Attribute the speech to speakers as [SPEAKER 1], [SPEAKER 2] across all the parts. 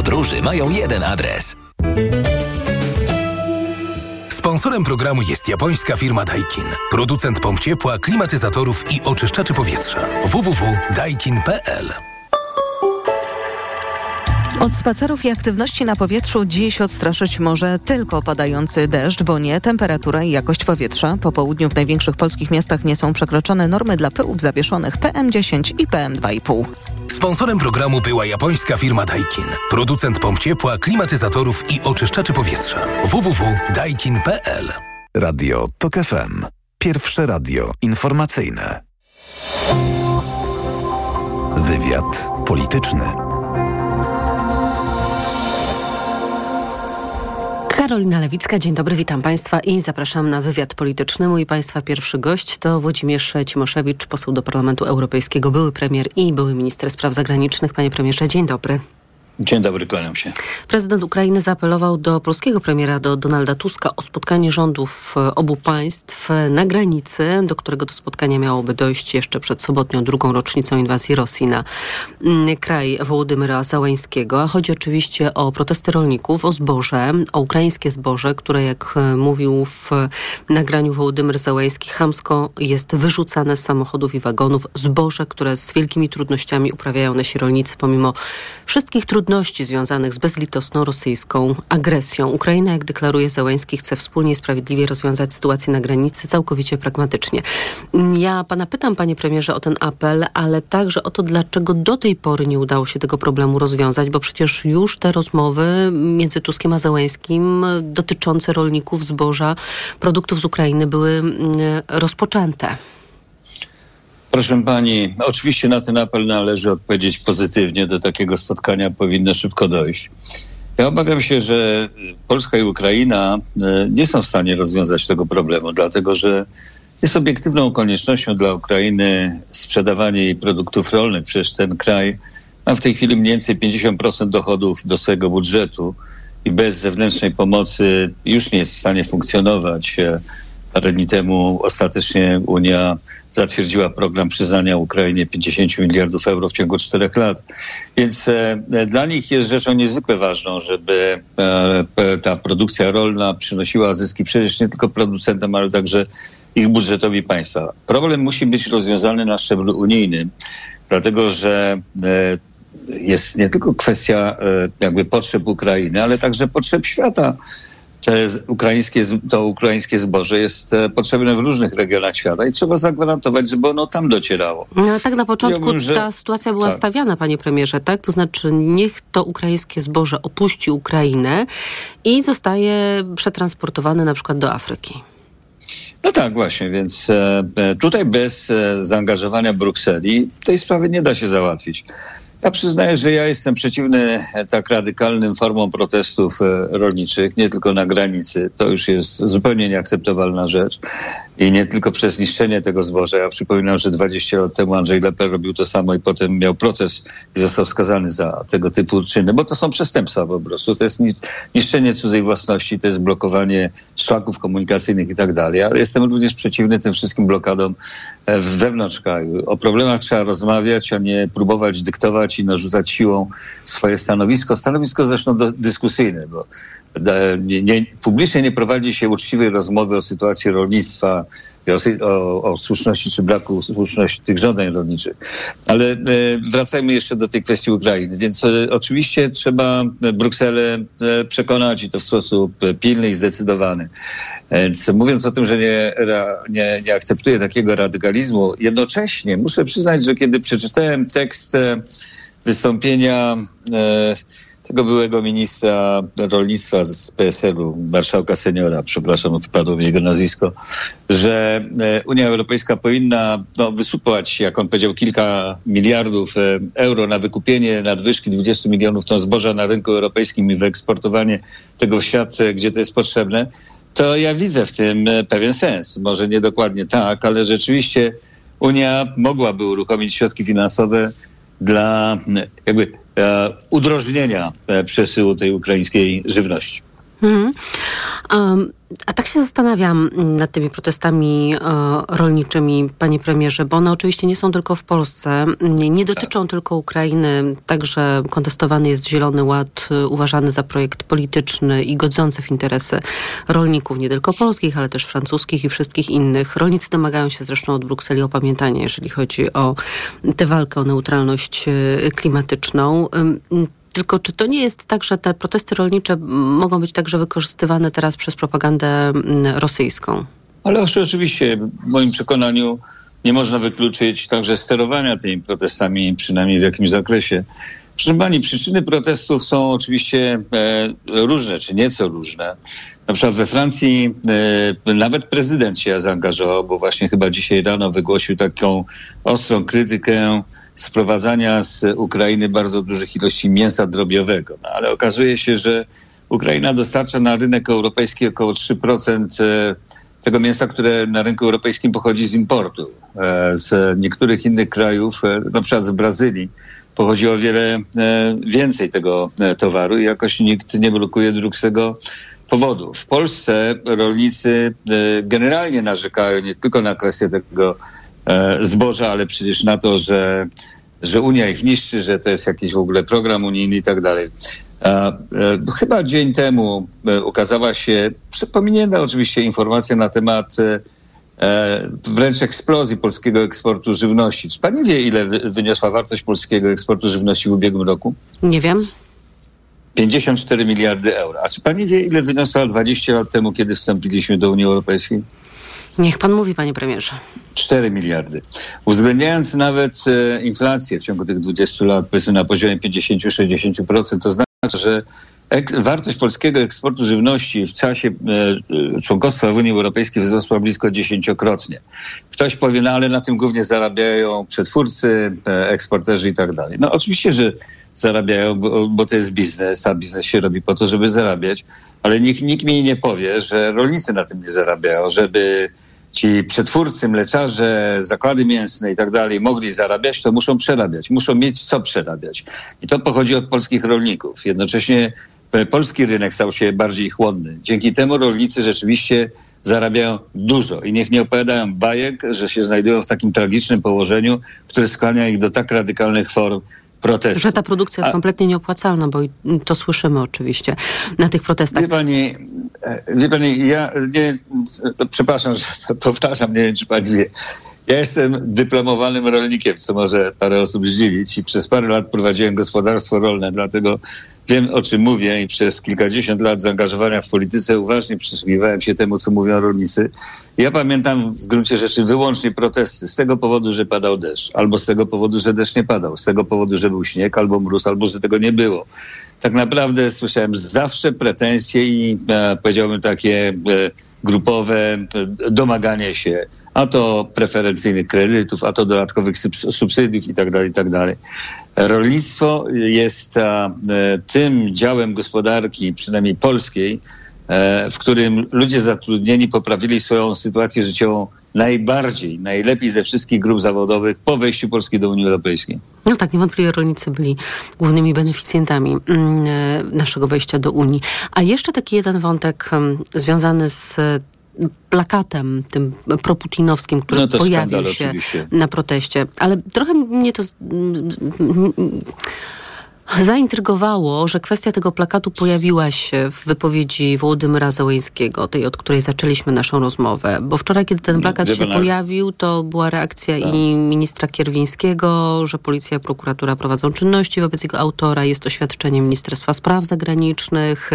[SPEAKER 1] Podróży mają jeden adres. Sponsorem programu jest japońska firma Daikin. Producent pomp ciepła, klimatyzatorów i oczyszczaczy powietrza. www.daikin.pl
[SPEAKER 2] Od spacerów i aktywności na powietrzu dziś odstraszyć może tylko padający deszcz, bo nie temperatura i jakość powietrza. Po południu w największych polskich miastach nie są przekroczone normy dla pyłów zawieszonych PM10 i PM2,5.
[SPEAKER 1] Sponsorem programu była japońska firma Daikin. Producent pomp ciepła, klimatyzatorów i oczyszczaczy powietrza. www.daikin.pl
[SPEAKER 3] Radio TOK FM. Pierwsze radio informacyjne. Wywiad polityczny.
[SPEAKER 4] Karolina Lewicka, dzień dobry, witam Państwa i zapraszam na wywiad polityczny. Mój Państwa pierwszy gość to Włodzimierz Cimoszewicz, poseł do Parlamentu Europejskiego, były premier i były minister spraw zagranicznych. Panie premierze, dzień dobry.
[SPEAKER 5] Dzień dobry, kłaniam się.
[SPEAKER 4] Prezydent Ukrainy zaapelował do polskiego premiera, do Donalda Tuska o spotkanie rządów e, obu państw na granicy, do którego to spotkania miałoby dojść jeszcze przed sobotnią drugą rocznicą inwazji Rosji na mm, kraj Wołodymyra Załańskiego. A chodzi oczywiście o protesty rolników, o zboże, o ukraińskie zboże, które jak e, mówił w nagraniu Wołodymyr Załański, chamsko jest wyrzucane z samochodów i wagonów. Zboże, które z wielkimi trudnościami uprawiają nasi rolnicy, pomimo wszystkich trudności trudności związanych z bezlitosną rosyjską agresją. Ukraina, jak deklaruje Załęski, chce wspólnie i sprawiedliwie rozwiązać sytuację na granicy całkowicie pragmatycznie. Ja pana pytam, panie premierze, o ten apel, ale także o to, dlaczego do tej pory nie udało się tego problemu rozwiązać, bo przecież już te rozmowy między Tuskiem a Załęskim dotyczące rolników, zboża, produktów z Ukrainy były mm, rozpoczęte.
[SPEAKER 5] Proszę pani, oczywiście na ten apel należy odpowiedzieć pozytywnie. Do takiego spotkania powinno szybko dojść. Ja obawiam się, że Polska i Ukraina e, nie są w stanie rozwiązać tego problemu, dlatego że jest obiektywną koniecznością dla Ukrainy sprzedawanie jej produktów rolnych. Przecież ten kraj ma w tej chwili mniej więcej 50% dochodów do swojego budżetu i bez zewnętrznej pomocy już nie jest w stanie funkcjonować. Parę dni temu ostatecznie Unia zatwierdziła program przyznania Ukrainie 50 miliardów euro w ciągu czterech lat. Więc e, dla nich jest rzeczą niezwykle ważną, żeby e, ta produkcja rolna przynosiła zyski przecież nie tylko producentom, ale także ich budżetowi państwa. Problem musi być rozwiązany na szczeblu unijnym, dlatego że e, jest nie tylko kwestia e, jakby potrzeb Ukrainy, ale także potrzeb świata te ukraińskie, to ukraińskie zboże jest e, potrzebne w różnych regionach świata i trzeba zagwarantować, żeby ono tam docierało.
[SPEAKER 4] No, tak na początku że... ta sytuacja była tak. stawiana, panie premierze, tak? To znaczy niech to ukraińskie zboże opuści Ukrainę i zostaje przetransportowane na przykład do Afryki.
[SPEAKER 5] No tak, właśnie, więc e, e, tutaj bez zaangażowania Brukseli tej sprawy nie da się załatwić. Ja przyznaję, że ja jestem przeciwny tak radykalnym formom protestów e, rolniczych, nie tylko na granicy. To już jest zupełnie nieakceptowalna rzecz. I nie tylko przez niszczenie tego zboża. Ja przypominam, że 20 lat temu Andrzej Leper robił to samo i potem miał proces i został skazany za tego typu czyny, bo to są przestępstwa po prostu. To jest niszczenie cudzej własności, to jest blokowanie szlaków komunikacyjnych i tak dalej. Ale jestem również przeciwny tym wszystkim blokadom e, wewnątrz kraju. O problemach trzeba rozmawiać, a nie próbować dyktować i narzucać siłą swoje stanowisko. Stanowisko zresztą dyskusyjne, bo nie, nie, publicznie nie prowadzi się uczciwej rozmowy o sytuacji rolnictwa, o, o, o, słuszności czy braku słuszności tych żądań rolniczych. Ale e, wracajmy jeszcze do tej kwestii Ukrainy. Więc e, oczywiście trzeba Brukselę e, przekonać i to w sposób pilny i zdecydowany. Więc mówiąc o tym, że nie, nie, nie akceptuję takiego radykalizmu, jednocześnie muszę przyznać, że kiedy przeczytałem tekst wystąpienia e, tego byłego ministra rolnictwa z PSL-u, marszałka seniora, przepraszam, wpadło mi jego nazwisko, że e, Unia Europejska powinna no, jak on powiedział, kilka miliardów e, euro na wykupienie nadwyżki 20 milionów ton zboża na rynku europejskim i wyeksportowanie tego w świat, gdzie to jest potrzebne, to ja widzę w tym pewien sens. Może nie dokładnie tak, ale rzeczywiście Unia mogłaby uruchomić środki finansowe dla jakby e, udrożnienia e, przesyłu tej ukraińskiej żywności.
[SPEAKER 4] Um. A tak się zastanawiam nad tymi protestami rolniczymi, panie premierze, bo one oczywiście nie są tylko w Polsce, nie dotyczą tak. tylko Ukrainy, także kontestowany jest Zielony Ład, uważany za projekt polityczny i godzący w interesy rolników, nie tylko polskich, ale też francuskich i wszystkich innych. Rolnicy domagają się zresztą od Brukseli opamiętania, jeżeli chodzi o tę walkę o neutralność klimatyczną. Tylko czy to nie jest tak, że te protesty rolnicze mogą być także wykorzystywane teraz przez propagandę mm, rosyjską?
[SPEAKER 5] Ale oczywiście, w moim przekonaniu nie można wykluczyć także sterowania tymi protestami, przynajmniej w jakimś zakresie. Proszę Pani, przyczyny protestów są oczywiście e, różne, czy nieco różne. Na przykład we Francji e, nawet prezydent się zaangażował, bo właśnie chyba dzisiaj rano wygłosił taką ostrą krytykę sprowadzania z Ukrainy bardzo dużych ilości mięsa drobiowego. No, ale okazuje się, że Ukraina dostarcza na rynek europejski około 3% e, tego mięsa, które na rynku europejskim pochodzi z importu. E, z niektórych innych krajów, e, na przykład z Brazylii, pochodzi o wiele więcej tego towaru i jakoś nikt nie blokuje dróg z tego powodu. W Polsce rolnicy generalnie narzekają nie tylko na kwestię tego zboża, ale przecież na to, że, że Unia ich niszczy, że to jest jakiś w ogóle program unijny i tak dalej. E, e, chyba dzień temu ukazała się, pominięta oczywiście informacja na temat wręcz eksplozji polskiego eksportu żywności. Czy pani wie, ile wyniosła wartość polskiego eksportu żywności w ubiegłym roku?
[SPEAKER 4] Nie wiem.
[SPEAKER 5] 54 miliardy euro. A czy pani wie, ile wyniosła 20 lat temu, kiedy wstąpiliśmy do Unii Europejskiej?
[SPEAKER 4] Niech pan mówi, panie premierze.
[SPEAKER 5] 4 miliardy. Uwzględniając nawet e, inflację w ciągu tych 20 lat, powiedzmy na poziomie 50-60%, to znaczy, że wartość polskiego eksportu żywności w czasie e, e, członkostwa w Unii Europejskiej wzrosła blisko dziesięciokrotnie. Ktoś powie, no ale na tym głównie zarabiają przetwórcy, e, eksporterzy i tak dalej. No oczywiście, że zarabiają, bo, bo to jest biznes, a biznes się robi po to, żeby zarabiać, ale nikt, nikt mi nie powie, że rolnicy na tym nie zarabiają, żeby ci przetwórcy, mleczarze, zakłady mięsne i tak dalej mogli zarabiać, to muszą przerabiać, muszą mieć co przerabiać. I to pochodzi od polskich rolników. Jednocześnie polski rynek stał się bardziej chłodny. Dzięki temu rolnicy rzeczywiście zarabiają dużo i niech nie opowiadają bajek, że się znajdują w takim tragicznym położeniu, które skłania ich do tak radykalnych form protestu.
[SPEAKER 4] Że ta produkcja jest A... kompletnie nieopłacalna, bo to słyszymy oczywiście na tych protestach.
[SPEAKER 5] Wie pani, e, wie pani ja nie, przepraszam, że powtarzam, nie wiem, czy pani wie. Ja jestem dyplomowanym rolnikiem, co może parę osób zdziwić i przez parę lat prowadziłem gospodarstwo rolne, dlatego wiem, o czym mówię i przez kilkadziesiąt lat zaangażowania w polityce uważnie przysłuchiwałem się temu, co mówią rolnicy. Ja pamiętam w gruncie rzeczy wyłącznie protesty z tego powodu, że padał deszcz, albo z tego powodu, że deszcz nie padał, z tego powodu, że był śnieg, albo mróz, albo że tego nie było. Tak naprawdę słyszałem zawsze pretensje i e, powiedziałbym takie e, grupowe e, domaganie się a to preferencyjnych kredytów, a to dodatkowych subsydiów i tak dalej, i tak. Rolnictwo jest a, tym działem gospodarki, przynajmniej polskiej, w którym ludzie zatrudnieni poprawili swoją sytuację życiową najbardziej, najlepiej ze wszystkich grup zawodowych po wejściu Polski do Unii Europejskiej.
[SPEAKER 4] No tak, niewątpliwie rolnicy byli głównymi beneficjentami mm, e, naszego wejścia do Unii. A jeszcze taki jeden wątek związany z plakatem tym proputinowskim, który no pojawił się oczywiście. na proteście. Ale trochę mnie to zaintrygowało, że kwestia tego plakatu pojawiła się w wypowiedzi Włodymyra Załęskiego, tej, od której zaczęliśmy naszą rozmowę. Bo wczoraj, kiedy ten plakat się pojawił, to była reakcja tak. i ministra Kierwińskiego, że policja i prokuratura prowadzą czynności wobec jego autora. Jest oświadczenie Ministerstwa Spraw Zagranicznych.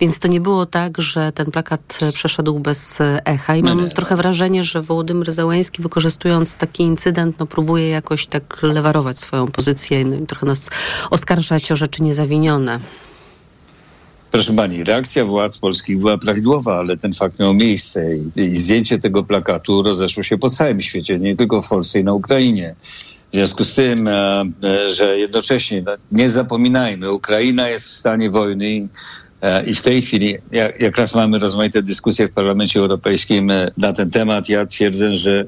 [SPEAKER 4] Więc to nie było tak, że ten plakat przeszedł bez echa. I mam nie, nie, trochę wrażenie, że Wołodymyr Załęski, wykorzystując taki incydent, no, próbuje jakoś tak lewarować swoją pozycję no, i trochę nas oskarża o rzeczy niezawinione.
[SPEAKER 5] Proszę pani, reakcja władz polskich była prawidłowa, ale ten fakt miał miejsce i, i zdjęcie tego plakatu rozeszło się po całym świecie, nie tylko w Polsce i na Ukrainie. W związku z tym, e, e, że jednocześnie, no, nie zapominajmy, Ukraina jest w stanie wojny i, e, i w tej chwili, jak, jak raz mamy rozmaite dyskusje w Parlamencie Europejskim na ten temat, ja twierdzę, że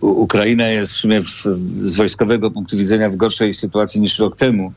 [SPEAKER 5] Ukraina jest w sumie w, z wojskowego punktu widzenia w gorszej sytuacji niż rok temu.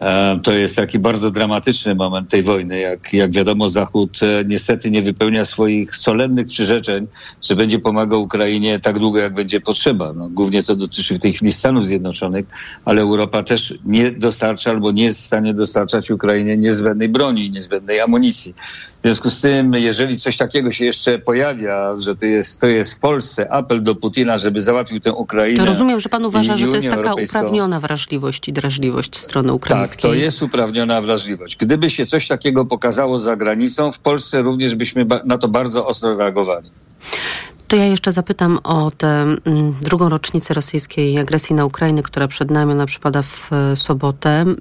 [SPEAKER 5] E, to jest taki bardzo dramatyczny moment tej wojny. Jak, jak wiadomo, Zachód e, niestety nie wypełnia swoich solennych przyrzeczeń, że będzie pomagał Ukrainie tak długo, jak będzie potrzeba. No, głównie to dotyczy w tej chwili Stanów Zjednoczonych, ale Europa też nie dostarcza albo nie jest w stanie dostarczać Ukrainie niezbędnej broni, niezbędnej amunicji. W związku z tym, jeżeli coś takiego się jeszcze pojawia, że to jest, to jest w Polsce apel do Putina, żeby załatwił tę Ukrainę.
[SPEAKER 4] To rozumiem, że pan uważa, że to jest taka uprawniona wrażliwość i drażliwość strony ukraińskiej.
[SPEAKER 5] Tak, to jest uprawniona wrażliwość. Gdyby się coś takiego pokazało za granicą, w Polsce również byśmy na to bardzo ostro reagowali.
[SPEAKER 4] To ja jeszcze zapytam o tę mm, drugą rocznicę rosyjskiej agresji na Ukrainę, która przed nami, ona przypada w e, sobotę mm,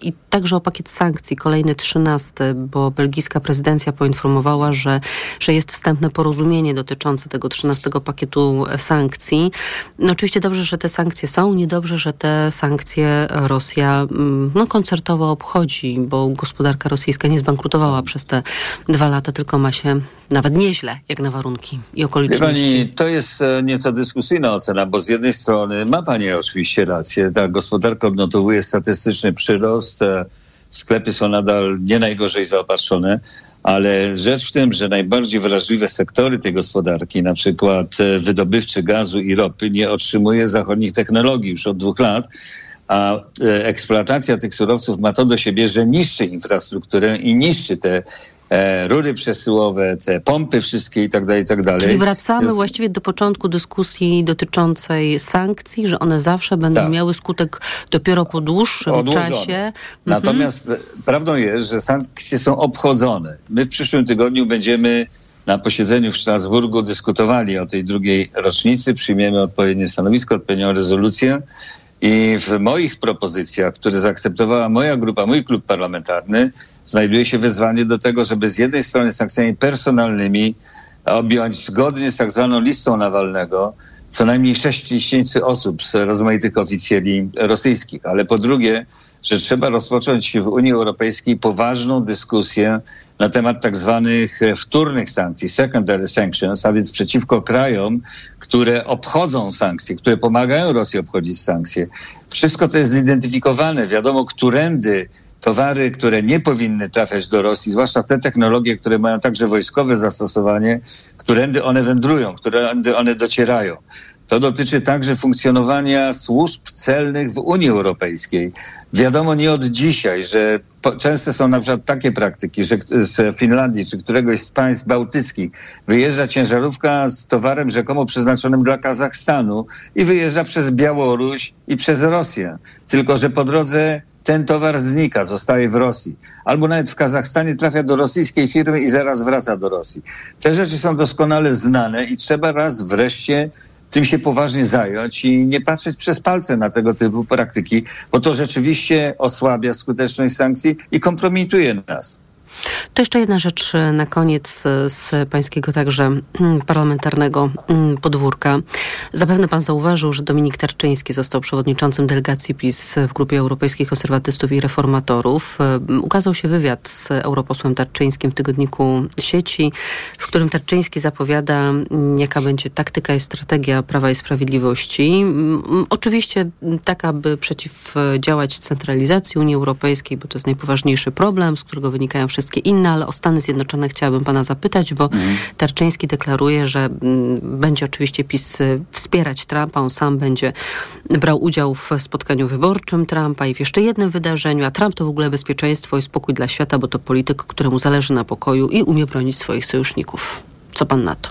[SPEAKER 4] i także o pakiet sankcji, kolejny trzynasty, bo belgijska prezydencja poinformowała, że, że jest wstępne porozumienie dotyczące tego trzynastego pakietu sankcji. No oczywiście dobrze, że te sankcje są, niedobrze, że te sankcje Rosja mm, no, koncertowo obchodzi, bo gospodarka rosyjska nie zbankrutowała przez te dwa lata, tylko ma się nawet nieźle, jak na warunki i okoliczności.
[SPEAKER 5] Pani, to jest e, nieco dyskusyjna ocena, bo z jednej strony ma Pani oczywiście rację, ta gospodarka odnotowuje statystyczny przyrost, e, sklepy są nadal nie najgorzej zaopatrzone, ale rzecz w tym, że najbardziej wrażliwe sektory tej gospodarki, na przykład e, wydobywczy gazu i ropy, nie otrzymuje zachodnich technologii już od dwóch lat, a eksploatacja tych surowców ma to do siebie, że niszczy infrastrukturę i niszczy te e, rury przesyłowe, te pompy wszystkie i tak dalej, i tak dalej.
[SPEAKER 4] Czyli wracamy Jest... właściwie do początku dyskusji dotyczącej sankcji, że one zawsze będą tak. miały skutek dopiero po dłuższym Odłożone. czasie. Mhm.
[SPEAKER 5] Natomiast mhm. prawdą jest, że sankcje są obchodzone. My w przyszłym tygodniu będziemy na posiedzeniu w Strasburgu dyskutowali o tej drugiej rocznicy, przyjmiemy odpowiednie stanowisko, odpowiednią rezolucję i w moich propozycjach, które zaakceptowała moja grupa, mój klub parlamentarny, znajduje się wezwanie do tego, żeby z jednej strony sankcjami personalnymi objąć zgodnie z tak zwaną listą Nawalnego co najmniej 6 tysięcy osób z rozmaitych oficjeli rosyjskich, ale po drugie, że trzeba rozpocząć w Unii Europejskiej poważną dyskusję na temat tak zwanych wtórnych sankcji, secondary sanctions, a więc przeciwko krajom, które obchodzą sankcje, które pomagają Rosji obchodzić sankcje. Wszystko to jest zidentyfikowane. Wiadomo, którędy towary, które nie powinny trafiać do Rosji, zwłaszcza te technologie, które mają także wojskowe zastosowanie, którędy one wędrują, którędy one docierają. To dotyczy także funkcjonowania służb celnych w Unii Europejskiej. Wiadomo nie od dzisiaj, że często są na przykład takie praktyki, że z Finlandii czy któregoś z państw bałtyckich wyjeżdża ciężarówka z towarem rzekomo przeznaczonym dla Kazachstanu i wyjeżdża przez Białoruś i przez Rosję. Tylko, że po drodze ten towar znika, zostaje w Rosji. Albo nawet w Kazachstanie trafia do rosyjskiej firmy i zaraz wraca do Rosji. Te rzeczy są doskonale znane i trzeba raz wreszcie tym się poważnie zająć i nie patrzeć przez palce na tego typu praktyki, bo to rzeczywiście osłabia skuteczność sankcji i kompromituje nas.
[SPEAKER 4] To jeszcze jedna rzecz na koniec e, z pańskiego także mm, parlamentarnego mm, podwórka. Zapewne pan zauważył, że Dominik Tarczyński został przewodniczącym delegacji PiS w Grupie Europejskich Konserwatystów i Reformatorów. E, ukazał się wywiad z europosłem Tarczyńskim w tygodniku sieci, w którym Tarczyński zapowiada, mm, jaka będzie taktyka i strategia Prawa i Sprawiedliwości. Oczywiście taka, by przeciwdziałać centralizacji Unii Europejskiej, bo to jest najpoważniejszy problem, z którego wynikają wszystkie wszystkie inne, ale o Stany Zjednoczone chciałabym pana zapytać, bo mm. Tarczyński deklaruje, że mm, będzie oczywiście PiS y, wspierać Trumpa, on sam będzie brał udział w spotkaniu wyborczym Trumpa i w jeszcze jednym wydarzeniu, a Trump to w ogóle bezpieczeństwo i spokój dla świata, bo to polityk, któremu zależy na pokoju i umie bronić swoich sojuszników. Co pan na to?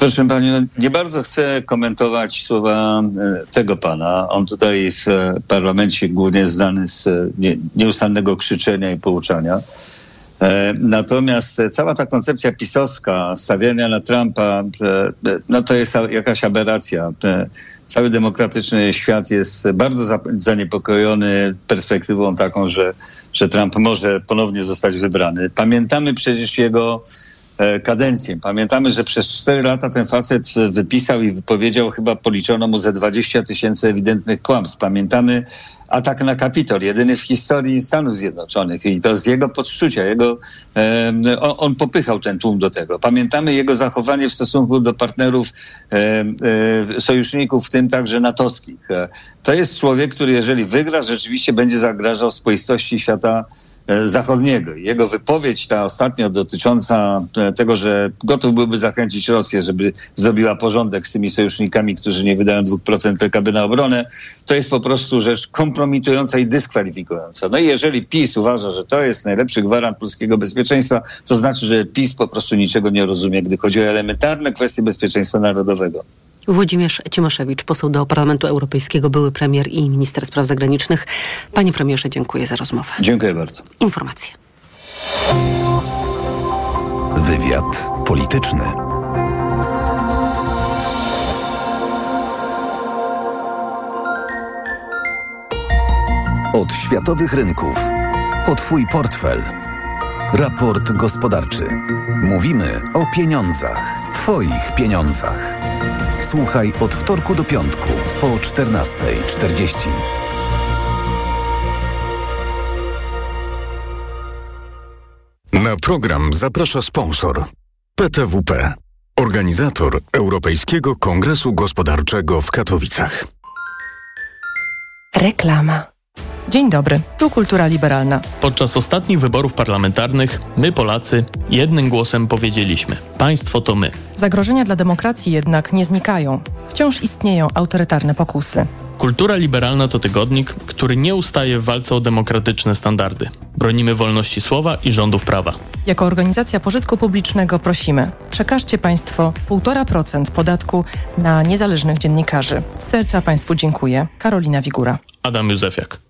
[SPEAKER 5] Proszę pani, no nie bardzo chcę komentować słowa e, tego pana. On tutaj w e, parlamencie głównie znany z e, nieustannego krzyczenia i pouczania. Natomiast cała ta koncepcja pisowska, stawiania na Trumpa, no to jest jakaś aberracja. Cały demokratyczny świat jest bardzo zaniepokojony perspektywą taką, że, że Trump może ponownie zostać wybrany. Pamiętamy przecież jego e, kadencję. Pamiętamy, że przez cztery lata ten facet wypisał i wypowiedział, chyba policzono mu ze 20 tysięcy ewidentnych kłamstw. Pamiętamy atak na Kapitol, jedyny w historii Stanów Zjednoczonych i to z jego podczucia, jego, on, popychał ten tłum do tego. Pamiętamy jego zachowanie w stosunku do partnerów, sojuszników, w tym także natowskich. To jest człowiek, który jeżeli wygra, rzeczywiście będzie zagrażał spoistości świata E, zachodniego. Jego wypowiedź ta ostatnio dotycząca e, tego, że gotów byłby zachęcić Rosję, żeby zrobiła porządek z tymi sojusznikami, którzy nie wydają 2% PKB na obronę, to jest po prostu rzecz kompromitująca i dyskwalifikująca. No i jeżeli PiS uważa, że to jest najlepszy gwarant polskiego bezpieczeństwa, to znaczy, że PiS po prostu niczego nie rozumie, gdy chodzi o elementarne kwestie bezpieczeństwa narodowego.
[SPEAKER 4] Włodzimierz Cimoszewicz, poseł do Parlamentu Europejskiego, były premier i minister spraw zagranicznych. Panie premierze, dziękuję za rozmowę.
[SPEAKER 5] Dziękuję bardzo.
[SPEAKER 4] Informacje.
[SPEAKER 3] Wywiad polityczny. Od światowych rynków. O Twój portfel. Raport gospodarczy. Mówimy o pieniądzach. Twoich pieniądzach. Słuchaj od wtorku do piątku po 14.40.
[SPEAKER 6] Na program zaprasza sponsor PTWP, organizator Europejskiego Kongresu Gospodarczego w Katowicach.
[SPEAKER 7] Reklama. Dzień dobry, tu Kultura Liberalna.
[SPEAKER 8] Podczas ostatnich wyborów parlamentarnych my, Polacy, jednym głosem powiedzieliśmy: Państwo to my.
[SPEAKER 7] Zagrożenia dla demokracji jednak nie znikają. Wciąż istnieją autorytarne pokusy.
[SPEAKER 8] Kultura Liberalna to tygodnik, który nie ustaje w walce o demokratyczne standardy. Bronimy wolności słowa i rządów prawa.
[SPEAKER 7] Jako organizacja pożytku publicznego prosimy, przekażcie Państwo 1,5% podatku na niezależnych dziennikarzy. Z serca Państwu dziękuję. Karolina Wigura.
[SPEAKER 8] Adam Józefiak.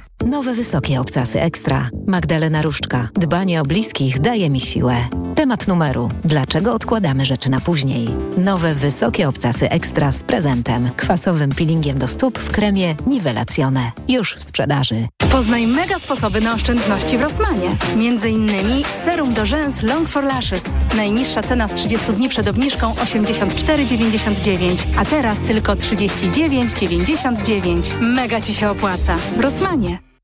[SPEAKER 9] Nowe wysokie obcasy ekstra. Magdalena Różczka. Dbanie o bliskich daje mi siłę. Temat numeru. Dlaczego odkładamy rzeczy na później? Nowe wysokie obcasy ekstra z prezentem. Kwasowym peelingiem do stóp w kremie Nivelacjone. Już w sprzedaży.
[SPEAKER 10] Poznaj mega sposoby na oszczędności w Rosmanie. Między innymi serum do rzęs Long for Lashes. Najniższa cena z 30 dni przed obniżką 84,99, a teraz tylko 39,99. Mega Ci się opłaca. Rosmanie.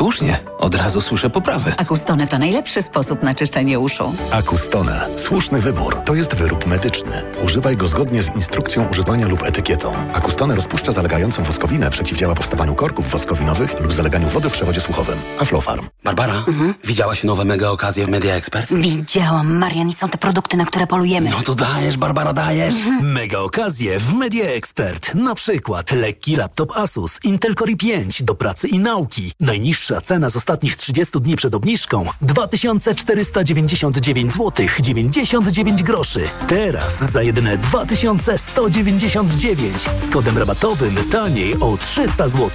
[SPEAKER 11] Słusznie, od razu słyszę poprawy.
[SPEAKER 12] Akustone to najlepszy sposób na czyszczenie uszu.
[SPEAKER 13] Akustone. Słuszny wybór. To jest wyrób medyczny. Używaj go zgodnie z instrukcją używania lub etykietą. Akustone rozpuszcza zalegającą woskowinę, przeciwdziała powstawaniu korków woskowinowych lub zaleganiu wody w przewodzie słuchowym. Aflofarm.
[SPEAKER 11] Barbara, mhm. widziałaś nowe mega okazje w Media Expert?
[SPEAKER 12] Widziałam, Marian, i są te produkty, na które polujemy.
[SPEAKER 11] No to dajesz, Barbara, dajesz.
[SPEAKER 14] Mhm. Mega okazje w Media Expert. Na przykład lekki laptop Asus Intel Core i5 do pracy i nauki. Najniższa cena z ostatnich 30 dni przed obniżką 2499 zł 99 groszy. Teraz za jedyne 2199 z kodem rabatowym taniej o 300 zł.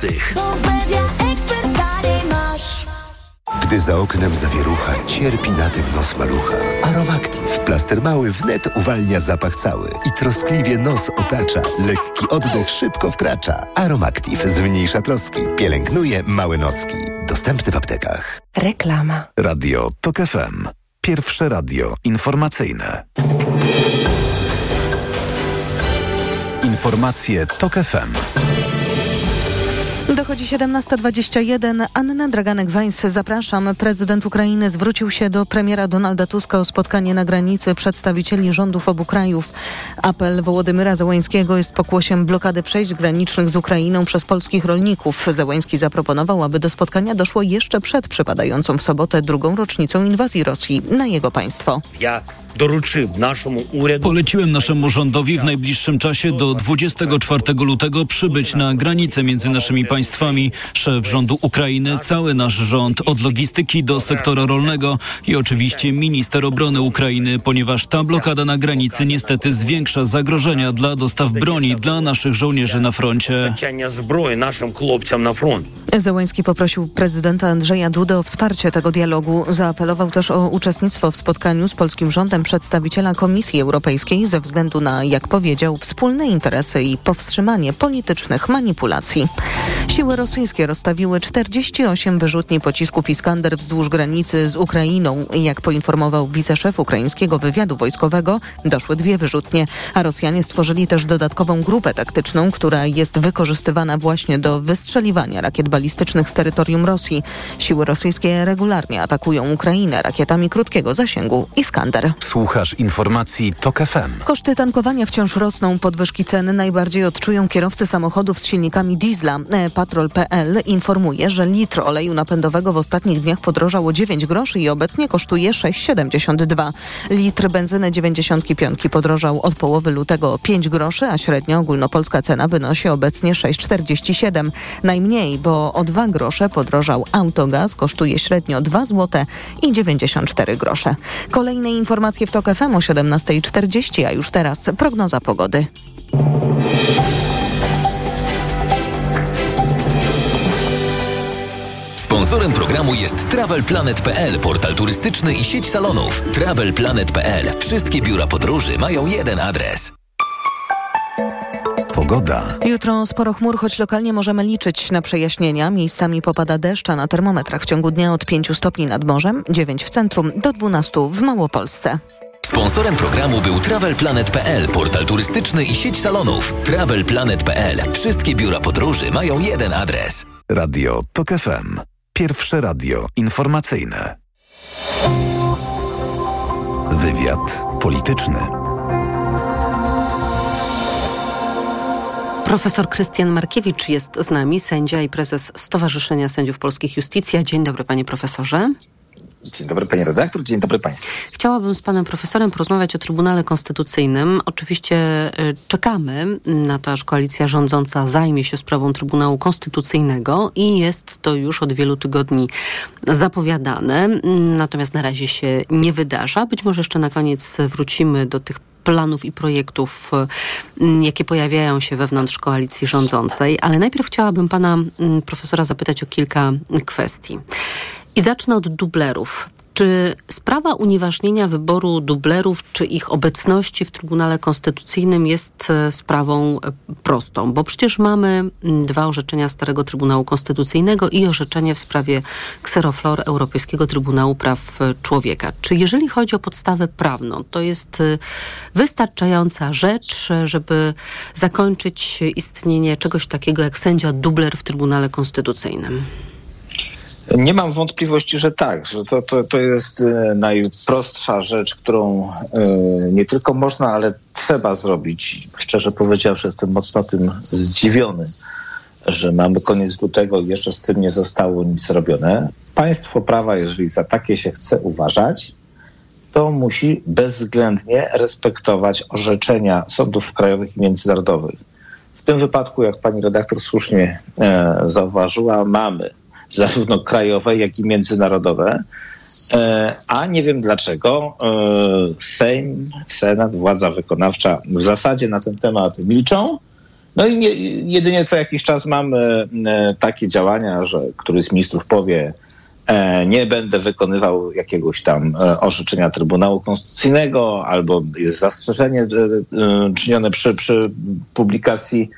[SPEAKER 15] Gdy za oknem zawierucha, cierpi na tym nos malucha. Aromactive, plaster mały wnet uwalnia zapach cały i troskliwie nos otacza. Lekki oddech szybko wkracza. Aromactive zmniejsza troski, pielęgnuje małe noski. Dostępny w aptekach.
[SPEAKER 7] Reklama.
[SPEAKER 3] Radio TOK FM. Pierwsze radio informacyjne. Informacje TOK FM.
[SPEAKER 2] Dochodzi 17.21. Anna Draganek-Weiss, zapraszam. Prezydent Ukrainy zwrócił się do premiera Donalda Tuska o spotkanie na granicy przedstawicieli rządów obu krajów. Apel Wołodymyra Załańskiego jest pokłosiem blokady przejść granicznych z Ukrainą przez polskich rolników. Załański zaproponował, aby do spotkania doszło jeszcze przed przypadającą w sobotę drugą rocznicą inwazji Rosji na jego państwo.
[SPEAKER 16] Jak Poleciłem naszemu rządowi w najbliższym czasie do 24 lutego przybyć na granicę między naszymi państwami. Szef rządu Ukrainy, cały nasz rząd, od logistyki do sektora rolnego i oczywiście minister obrony Ukrainy, ponieważ ta blokada na granicy niestety zwiększa zagrożenia dla dostaw broni dla naszych żołnierzy na froncie.
[SPEAKER 2] Zełański poprosił prezydenta Andrzeja Dudę o wsparcie tego dialogu. Zaapelował też o uczestnictwo w spotkaniu z polskim rządem przedstawiciela Komisji Europejskiej ze względu na, jak powiedział, wspólne interesy i powstrzymanie politycznych manipulacji. Siły rosyjskie rozstawiły 48 wyrzutni pocisków Iskander wzdłuż granicy z Ukrainą. Jak poinformował wiceszef ukraińskiego wywiadu wojskowego, doszły dwie wyrzutnie, a Rosjanie stworzyli też dodatkową grupę taktyczną, która jest wykorzystywana właśnie do wystrzeliwania rakiet balistycznych z terytorium Rosji. Siły rosyjskie regularnie atakują Ukrainę rakietami krótkiego zasięgu Iskander.
[SPEAKER 3] Słuchasz informacji TOK FM.
[SPEAKER 2] Koszty tankowania wciąż rosną. Podwyżki ceny najbardziej odczują kierowcy samochodów z silnikami diesla. E, Patrol.pl informuje, że litr oleju napędowego w ostatnich dniach podrożał o 9 groszy i obecnie kosztuje 6,72. Litr benzyny 95 podrożał od połowy lutego o 5 groszy, a średnia ogólnopolska cena wynosi obecnie 6,47. Najmniej, bo o 2 grosze podrożał autogaz, kosztuje średnio 2 zł i 94 grosze. Kolejne informacje w TOK FM o 17.40, a już teraz prognoza pogody.
[SPEAKER 1] Sponsorem programu jest TravelPlanet.pl, portal turystyczny i sieć salonów. TravelPlanet.pl. Wszystkie biura podróży mają jeden adres.
[SPEAKER 3] Pogoda.
[SPEAKER 2] Jutro sporo chmur, choć lokalnie możemy liczyć na przejaśnienia. Miejscami popada deszcz, a na termometrach w ciągu dnia od 5 stopni nad morzem, 9 w centrum do 12 w Małopolsce.
[SPEAKER 1] Sponsorem programu był TravelPlanet.pl, portal turystyczny i sieć salonów. TravelPlanet.pl. Wszystkie biura podróży mają jeden adres.
[SPEAKER 3] Radio TOK FM. Pierwsze radio informacyjne. Wywiad polityczny.
[SPEAKER 4] Profesor Krystian Markiewicz jest z nami, sędzia i prezes Stowarzyszenia Sędziów Polskich Justicja. Dzień dobry, panie profesorze.
[SPEAKER 17] Dzień dobry panie redaktor, dzień dobry państwu.
[SPEAKER 4] Chciałabym z panem profesorem porozmawiać o Trybunale Konstytucyjnym. Oczywiście y, czekamy na to, aż koalicja rządząca zajmie się sprawą Trybunału Konstytucyjnego i jest to już od wielu tygodni zapowiadane. Natomiast na razie się nie wydarza. Być może jeszcze na koniec wrócimy do tych planów i projektów, jakie pojawiają się wewnątrz koalicji rządzącej. Ale najpierw chciałabym pana profesora zapytać o kilka kwestii. I zacznę od dublerów. Czy sprawa unieważnienia wyboru dublerów, czy ich obecności w Trybunale Konstytucyjnym jest sprawą prostą? Bo przecież mamy dwa orzeczenia Starego Trybunału Konstytucyjnego i orzeczenie w sprawie Kseroflor Europejskiego Trybunału Praw Człowieka. Czy jeżeli chodzi o podstawę prawną, to jest wystarczająca rzecz, żeby zakończyć istnienie czegoś takiego jak sędzia dubler w Trybunale Konstytucyjnym?
[SPEAKER 17] Nie mam wątpliwości, że tak, że to, to, to jest najprostsza rzecz, którą nie tylko można, ale trzeba zrobić. Szczerze powiedziawszy, jestem mocno tym zdziwiony, że mamy koniec lutego i jeszcze z tym nie zostało nic zrobione. Państwo prawa, jeżeli za takie się chce uważać, to musi bezwzględnie respektować orzeczenia sądów krajowych i międzynarodowych. W tym wypadku, jak pani redaktor słusznie e, zauważyła, mamy zarówno krajowe, jak i międzynarodowe. A nie wiem dlaczego Sejm, Senat, władza wykonawcza w zasadzie na ten temat milczą. No i nie, jedynie co jakiś czas mamy takie działania, że któryś z ministrów powie, nie będę wykonywał jakiegoś tam orzeczenia Trybunału Konstytucyjnego, albo jest zastrzeżenie czynione przy, przy publikacji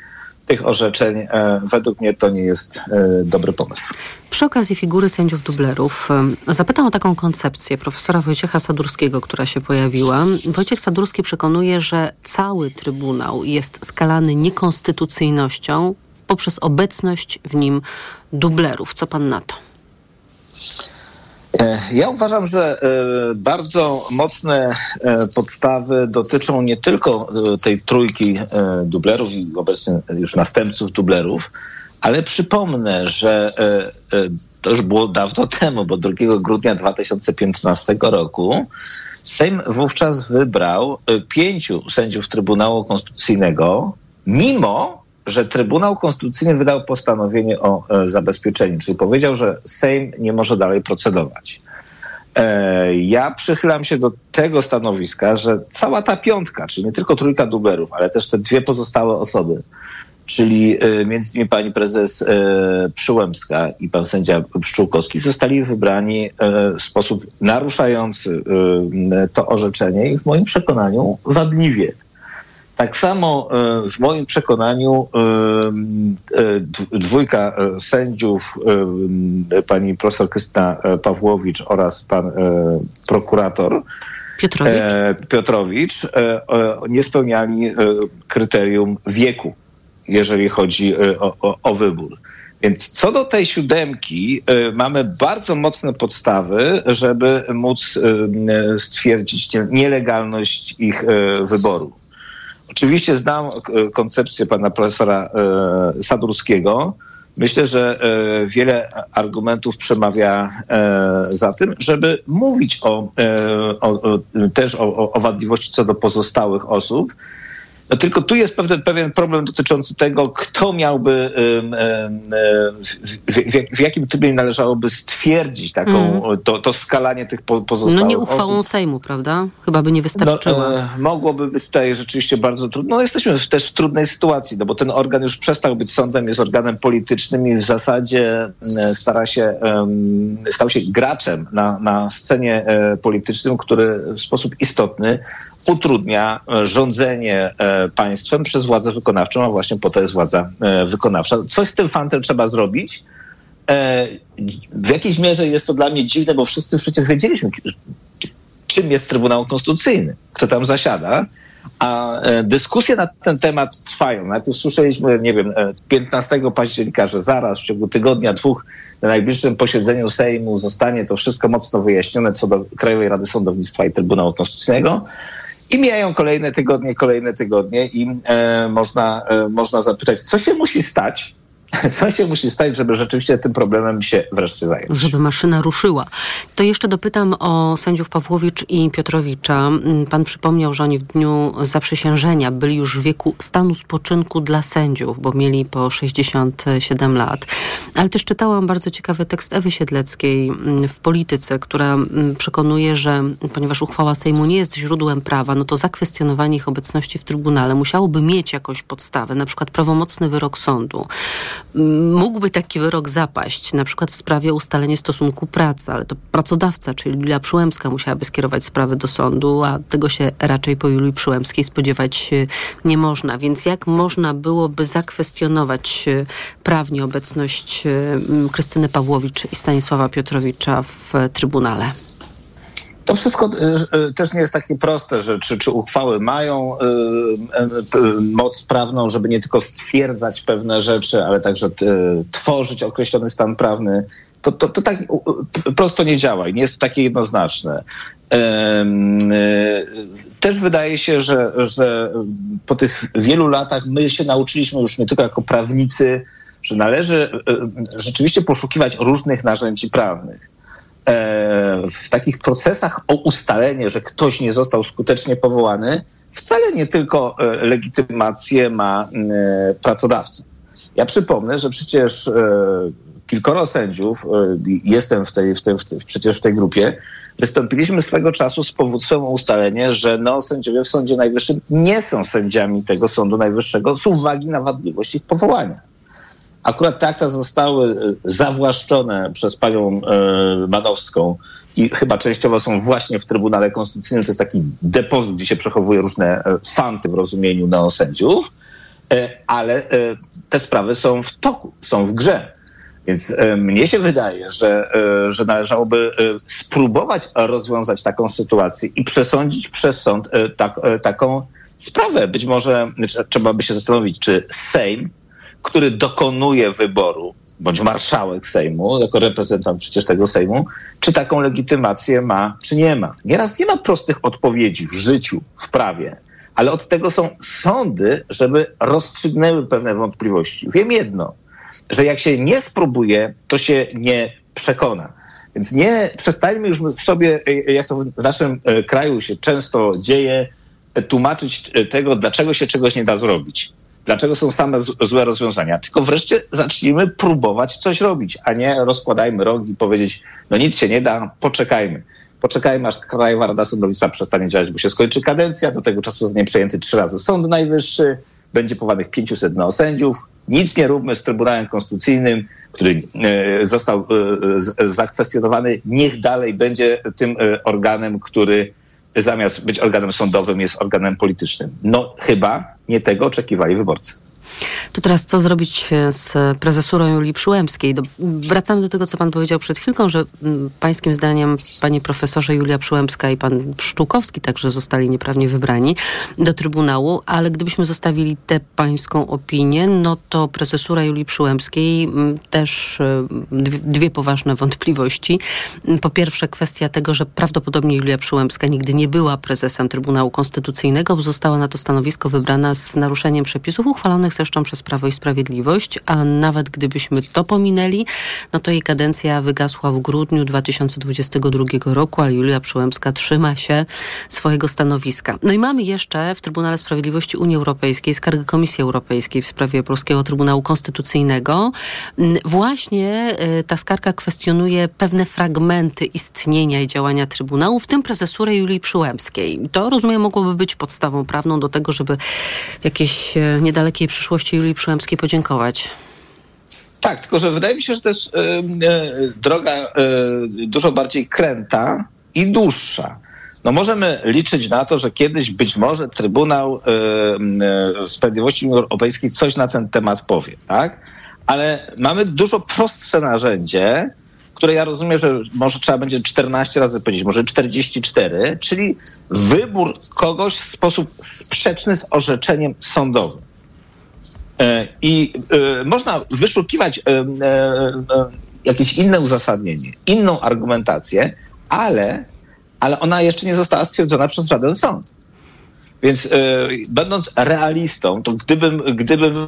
[SPEAKER 17] tych orzeczeń, według mnie to nie jest dobry pomysł.
[SPEAKER 4] Przy okazji figury sędziów dublerów zapytam o taką koncepcję profesora Wojciecha Sadurskiego, która się pojawiła. Wojciech Sadurski przekonuje, że cały Trybunał jest skalany niekonstytucyjnością poprzez obecność w nim dublerów. Co pan na to?
[SPEAKER 17] Ja uważam, że bardzo mocne podstawy dotyczą nie tylko tej trójki dublerów i obecnie już następców dublerów, Ale przypomnę, że e, e, to już było dawno temu, bo 2 grudnia 2015 roku Sejm wówczas wybrał e, pięciu sędziów Trybunału Konstytucyjnego, mimo że Trybunał Konstytucyjny wydał postanowienie o e, zabezpieczeniu, czyli powiedział, że Sejm nie może dalej procedować. E, Ja przychylam się do tego stanowiska, że cała ta piątka, czyli nie tylko trójka duberów, ale też te dwie pozostałe osoby, czyli e, między innymi pani prezes Przyłębska i pan sędzia Pszczółkowski zostali wybrani w sposób naruszający to orzeczenie i w moim przekonaniu wadliwie. Tak samo e, w moim przekonaniu e, e, dwójka sędziów, pani profesor Krystyna Pawłowicz oraz pan prokurator
[SPEAKER 4] Piotrowicz.
[SPEAKER 17] e, Piotrowicz e, nie spełniali e, kryterium wieku, jeżeli chodzi o, o, o wybór. Więc co do tej siódemki, mamy bardzo mocne podstawy, żeby móc stwierdzić nie- nielegalność ich wyboru. Oczywiście znam e, koncepcję pana profesora e, Sadurskiego. Myślę, że e, wiele argumentów przemawia za tym, żeby mówić o, o, też o- o wadliwości co do pozostałych osób. No tylko tu jest pewien, pewien problem dotyczący tego, kto miałby, w, w, jakim trybie należałoby stwierdzić taką,
[SPEAKER 4] Mm.
[SPEAKER 17] to, to skalanie tych po, pozostałych
[SPEAKER 4] No nie
[SPEAKER 17] osób.
[SPEAKER 4] uchwałą Sejmu, prawda? Chyba by nie wystarczyła.
[SPEAKER 17] No, e, mogłoby być tutaj rzeczywiście bardzo trudno. No, jesteśmy też w trudnej sytuacji, no bo ten organ już przestał być sądem, jest organem politycznym i w zasadzie e, stara się, stał się graczem na, na scenie e, politycznym, który w sposób istotny utrudnia e, rządzenie państwem przez władzę wykonawczą, a właśnie po to jest władza e, wykonawcza. Coś z tym fantem trzeba zrobić. E, W jakiejś mierze jest to dla mnie dziwne, bo wszyscy przecież wiedzieliśmy, czym jest Trybunał Konstytucyjny, kto tam zasiada. A e, dyskusje na ten temat trwają. Najpierw słyszeliśmy, nie wiem, e, 15 października, że zaraz w ciągu tygodnia, dwóch na najbliższym posiedzeniu Sejmu zostanie to wszystko mocno wyjaśnione co do Krajowej Rady Sądownictwa i Trybunału Konstytucyjnego. I mijają kolejne tygodnie, kolejne tygodnie i e, można, e, można zapytać, co się musi stać, co się musi stać, żeby rzeczywiście tym problemem się wreszcie zająć.
[SPEAKER 4] żeby maszyna ruszyła. To jeszcze dopytam o sędziów Pawłowicz i Piotrowicza. Mm, Pan przypomniał, że oni w dniu zaprzysiężenia byli już w wieku stanu spoczynku dla sędziów, bo mieli po 67 lat. Ale też czytałam bardzo ciekawy tekst Ewy Siedleckiej mm, w Polityce, która mm, przekonuje, że ponieważ uchwała Sejmu nie jest źródłem prawa, no to zakwestionowanie ich obecności w Trybunale musiałoby mieć jakąś podstawę, na przykład prawomocny wyrok sądu. Mógłby taki wyrok zapaść, na przykład w sprawie ustalenia stosunku pracy, ale to pracodawca, czyli Julia Przyłębska musiałaby skierować sprawę do sądu, a tego się raczej po Julii Przyłębskiej spodziewać e, nie można. Więc jak można byłoby zakwestionować e, prawnie obecność m, Krystyny Pawłowicz i Stanisława Piotrowicza w Trybunale?
[SPEAKER 17] To wszystko y, y, też nie jest takie proste, że czy, czy uchwały mają y, moc prawną, żeby nie tylko stwierdzać pewne rzeczy, ale także tworzyć określony stan prawny. To, to, to tak prosto nie działa i nie jest to takie jednoznaczne. Też wydaje się, że, że po tych wielu latach my się nauczyliśmy już nie tylko jako prawnicy, że należy rzeczywiście poszukiwać różnych narzędzi prawnych w takich procesach o ustalenie, że ktoś nie został skutecznie powołany, wcale nie tylko e, legitymację ma e, pracodawca. Ja przypomnę, że przecież e, kilkoro sędziów, e, jestem w tej, w tej, w tej, przecież w tej grupie, wystąpiliśmy swego czasu z powództwem o ustalenie, że no, sędziowie w Sądzie Najwyższym nie są sędziami tego Sądu Najwyższego z uwagi na wadliwość ich powołania. Akurat te akta zostały e, zawłaszczone przez panią e, Manowską i chyba częściowo są właśnie w Trybunale Konstytucyjnym. To jest taki depozyt, gdzie się przechowuje różne e, fanty w rozumieniu neosędziów, ale te sprawy są w toku, są w grze. Więc mnie się wydaje, że, że należałoby spróbować rozwiązać taką sytuację i przesądzić przez sąd tak, taką sprawę. Być może trze- trzeba by się zastanowić, czy Sejm, który dokonuje wyboru, bądź marszałek Sejmu, jako reprezentant przecież tego Sejmu, czy taką legitymację ma, czy nie ma. Nieraz nie ma prostych odpowiedzi w życiu, w prawie, ale od tego są sądy, żeby rozstrzygnęły pewne wątpliwości. Wiem jedno, że jak się nie spróbuje, to się nie przekona. Więc nie przestańmy już w sobie, jak to w naszym kraju się często dzieje, tłumaczyć tego, dlaczego się czegoś nie da zrobić. Dlaczego są same złe rozwiązania? Tylko wreszcie zacznijmy próbować coś robić, a nie rozkładajmy rogi i powiedzieć, no nic się nie da, poczekajmy. Poczekajmy, aż Krajowa Rada Sądownictwa przestanie działać, bo się skończy kadencja. Do tego czasu zostanie przejęty trzy razy Sąd Najwyższy, będzie powołanych 500 neosędziów. Nic nie róbmy z Trybunałem Konstytucyjnym, który e, został e, zakwestionowany. Niech dalej będzie tym e, organem, który zamiast być organem sądowym jest organem politycznym. No chyba nie tego oczekiwali wyborcy.
[SPEAKER 4] To teraz co zrobić z prezesurą Julii Przyłębskiej? Do, wracamy do tego, co pan powiedział przed chwilką, że mm, pańskim zdaniem panie profesorze Julia Przyłębska i pan Pszczółkowski także zostali nieprawnie wybrani do Trybunału, ale gdybyśmy zostawili tę pańską opinię, no to prezesura Julii Przyłębskiej mm, też e, dwie, poważne wątpliwości. Po pierwsze kwestia tego, że prawdopodobnie Julia Przyłębska nigdy nie była prezesem Trybunału Konstytucyjnego, bo została na to stanowisko wybrana z naruszeniem przepisów uchwalonych zresztą przez Prawo i Sprawiedliwość, a nawet gdybyśmy to pominęli, no to jej kadencja wygasła w grudniu 2022 roku, a Julia Przyłębska trzyma się swojego stanowiska. No i mamy jeszcze w Trybunale Sprawiedliwości Unii Europejskiej skargę Komisji Europejskiej w sprawie Polskiego Trybunału Konstytucyjnego. Mm, właśnie y, ta skarga kwestionuje pewne fragmenty istnienia i działania Trybunału, w tym prezesurę Julii Przyłębskiej. To, rozumiem, mogłoby być podstawą prawną do tego, żeby w jakiejś y, niedalekiej przyszłości przyszłości Julii Przyłębskiej podziękować.
[SPEAKER 17] Tak, tylko że wydaje mi się, że to jest e, droga e, dużo bardziej kręta i dłuższa. No możemy liczyć na to, że kiedyś być może Trybunał e, Sprawiedliwości Unii Europejskiej coś na ten temat powie, tak? Ale mamy dużo prostsze narzędzie, które ja rozumiem, że może trzeba będzie 14 razy powiedzieć, może 44, czyli wybór kogoś w sposób sprzeczny z orzeczeniem sądowym. E, I e, można wyszukiwać e, jakieś inne uzasadnienie, inną argumentację, ale, ale ona jeszcze nie została stwierdzona przez żaden sąd. Więc będąc realistą, to gdybym, gdybym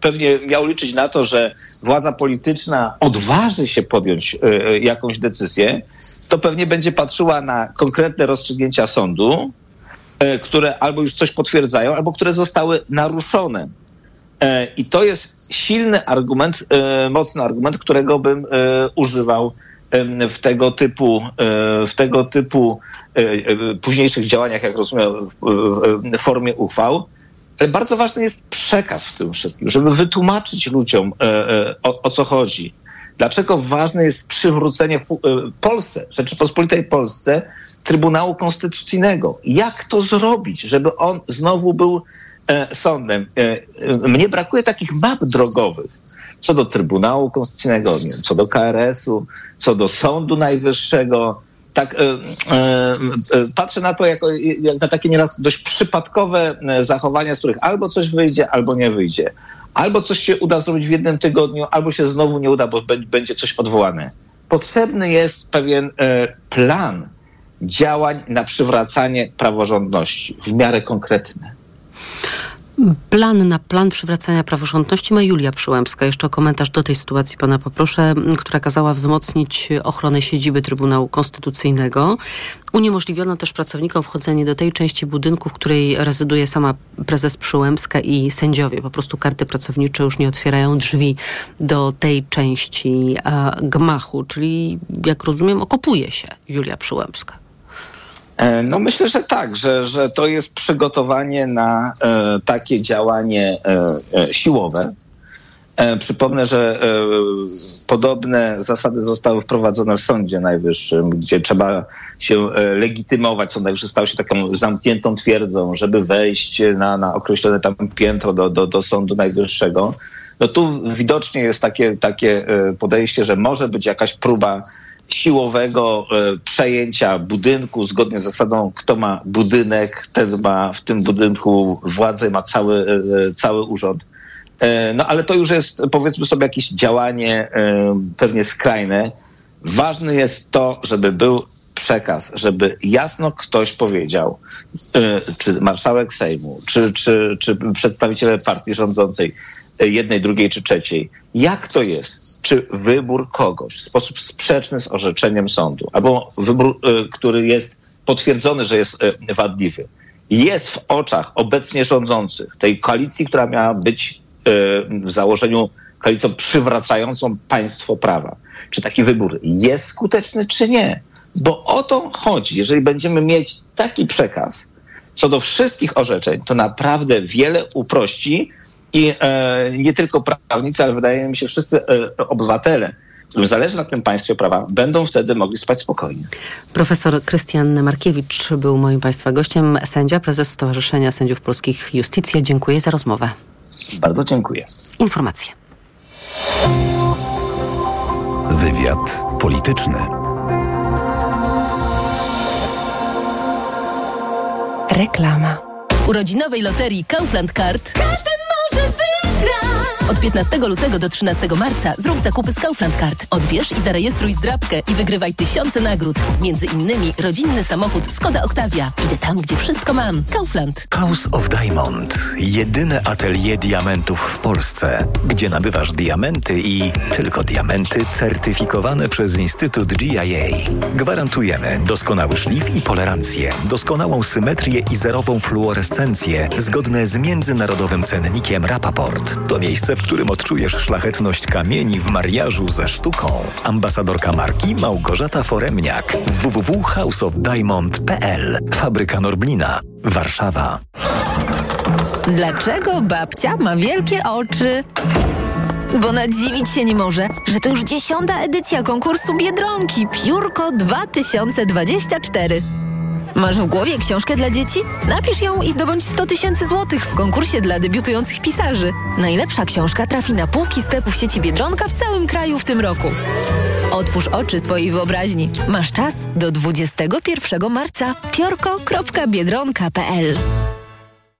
[SPEAKER 17] pewnie miał liczyć na to, że władza polityczna odważy się podjąć jakąś decyzję, to pewnie będzie patrzyła na konkretne rozstrzygnięcia sądu, które albo już coś potwierdzają, albo które zostały naruszone I to jest silny argument, e, mocny argument, którego bym e, używał w tego typu, w tego typu późniejszych działaniach, jak rozumiem, w formie uchwał. Ale bardzo ważny jest przekaz w tym wszystkim, żeby wytłumaczyć ludziom, o, o co chodzi. Dlaczego ważne jest przywrócenie Polsce, Rzeczypospolitej Polsce, Trybunału Konstytucyjnego. Jak to zrobić, żeby on znowu był E, sądem. E, e, mnie brakuje takich map drogowych co do Trybunału Konstytucyjnego, nie co do KRS-u, co do Sądu Najwyższego. Tak, e, e, patrzę na to jako, jak na takie nieraz dość przypadkowe zachowania, z których albo coś wyjdzie, albo nie wyjdzie. Albo coś się uda zrobić w jednym tygodniu, albo się znowu nie uda, bo będzie coś odwołane. Potrzebny jest pewien e, plan działań na przywracanie praworządności w miarę konkretny.
[SPEAKER 4] Plan na plan przywracania praworządności ma Julia Przyłębska. Jeszcze o komentarz do tej sytuacji pana poproszę, która kazała wzmocnić ochronę siedziby Trybunału Konstytucyjnego. Uniemożliwiono też pracownikom wchodzenie do tej części budynku, w której rezyduje sama prezes Przyłębska i sędziowie. Po prostu karty pracownicze już nie otwierają drzwi do tej części a, gmachu, czyli jak rozumiem okopuje się Julia Przyłębska.
[SPEAKER 17] E, no myślę, że tak, że, że to jest przygotowanie na e, takie działanie e, siłowe. Przypomnę, że podobne zasady zostały wprowadzone w Sądzie Najwyższym, gdzie trzeba się legitymować. Sąd Najwyższy stał się taką zamkniętą twierdzą, żeby wejść na, na określone tam piętro do, do, do Sądu Najwyższego. No tu widocznie jest takie, takie podejście, że może być jakaś próba siłowego e, przejęcia budynku zgodnie z zasadą, kto ma budynek, ten ma w tym budynku władzę, ma cały, e, cały urząd. E, no ale to już jest, powiedzmy sobie, jakieś działanie pewnie skrajne. Ważne jest to, żeby był przekaz, żeby jasno ktoś powiedział, czy marszałek Sejmu, czy, czy, czy przedstawiciele partii rządzącej, jednej, drugiej czy trzeciej, jak to jest, czy wybór kogoś w sposób sprzeczny z orzeczeniem sądu, albo wybór, y, który jest potwierdzony, że jest wadliwy, jest w oczach obecnie rządzących, tej koalicji, która miała być w założeniu koalicją przywracającą państwo prawa. Czy taki wybór jest skuteczny, czy nie? Bo o to chodzi. Jeżeli będziemy mieć taki przekaz co do wszystkich orzeczeń, to naprawdę wiele uprości i e, nie tylko prawnicy, ale wydaje mi się wszyscy e, obywatele, którym zależy na tym państwie prawa, będą wtedy mogli spać spokojnie.
[SPEAKER 4] Profesor Krystian Markiewicz był moim Państwa gościem, sędzia, prezes Stowarzyszenia Sędziów Polskich Justicja. Dziękuję za rozmowę.
[SPEAKER 17] Bardzo dziękuję.
[SPEAKER 4] Informacje.
[SPEAKER 3] Wywiad polityczny.
[SPEAKER 18] Reklama. W urodzinowej loterii Kaufland Card każdy może Od 15 lutego do 13 marca zrób zakupy z Kaufland Card. Odbierz i zarejestruj zdrabkę i wygrywaj tysiące nagród. Między innymi rodzinny samochód Skoda Octavia. Idę tam, gdzie wszystko mam. Kaufland.
[SPEAKER 19] House of Diamond. Jedyne atelier diamentów w Polsce, gdzie nabywasz diamenty i tylko diamenty certyfikowane przez Instytut GIA. Gwarantujemy doskonały szlif i polerancję, doskonałą symetrię i zerową fluorescencję zgodne z międzynarodowym cennikiem Rapaport. To miejsce, w którym odczujesz szlachetność kamieni w mariażu ze sztuką. Ambasadorka marki Małgorzata Foremniak. www.houseofdiamond.pl Fabryka Norblina. Warszawa.
[SPEAKER 18] Dlaczego babcia ma wielkie oczy? Bo nadziwić się nie może, że to już dziesiąta edycja konkursu Biedronki Piórko 2024. Masz w głowie książkę dla dzieci? Napisz ją i zdobądź 100 tysięcy złotych w konkursie dla debiutujących pisarzy. Najlepsza książka trafi na półki sklepów sieci Biedronka w całym kraju w tym roku. Otwórz oczy swojej wyobraźni. Masz czas do 21 marca. piorko.biedronka.pl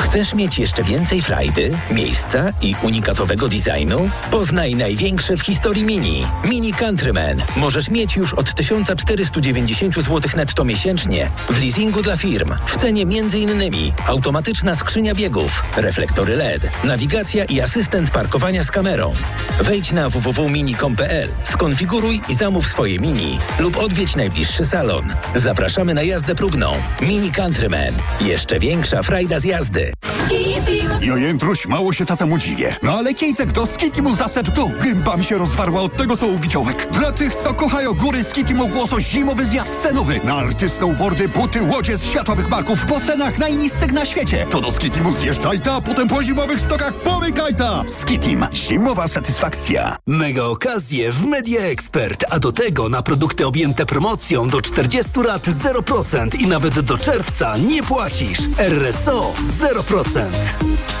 [SPEAKER 20] Chcesz mieć jeszcze więcej frajdy, miejsca i unikatowego designu? Poznaj największe w historii Mini. Mini Countryman. Możesz mieć już od 1490 zł netto miesięcznie w leasingu dla firm. W cenie m.in. automatyczna skrzynia biegów, reflektory LED, nawigacja i asystent parkowania z kamerą. Wejdź na www.mini.com.pl, skonfiguruj i zamów swoje Mini lub odwiedź najbliższy salon. Zapraszamy na jazdę próbną. Mini Countryman. Jeszcze większa frajda z jazdy. jazdy.
[SPEAKER 21] Ja jętruś, mało się tacemu dziwię. No ale Kiejsek do Skitimu zasedł tu. Gęba mi się rozwarła od tego, co u widziałek. Dla tych, co kochają góry, Skitim ogłoso zimowy zjazd cenowy. Narty, snowboardy, buty, łodzie z światowych marków po cenach najniższych na świecie. To do Skitimu zjeżdżaj ta, a potem po zimowych stokach pomykaj ta. Skitim. Zimowa satysfakcja.
[SPEAKER 14] Mega okazje w Media Expert, a do tego na produkty objęte promocją do 40 lat 0% i nawet do czerwca nie płacisz. RSO 0%.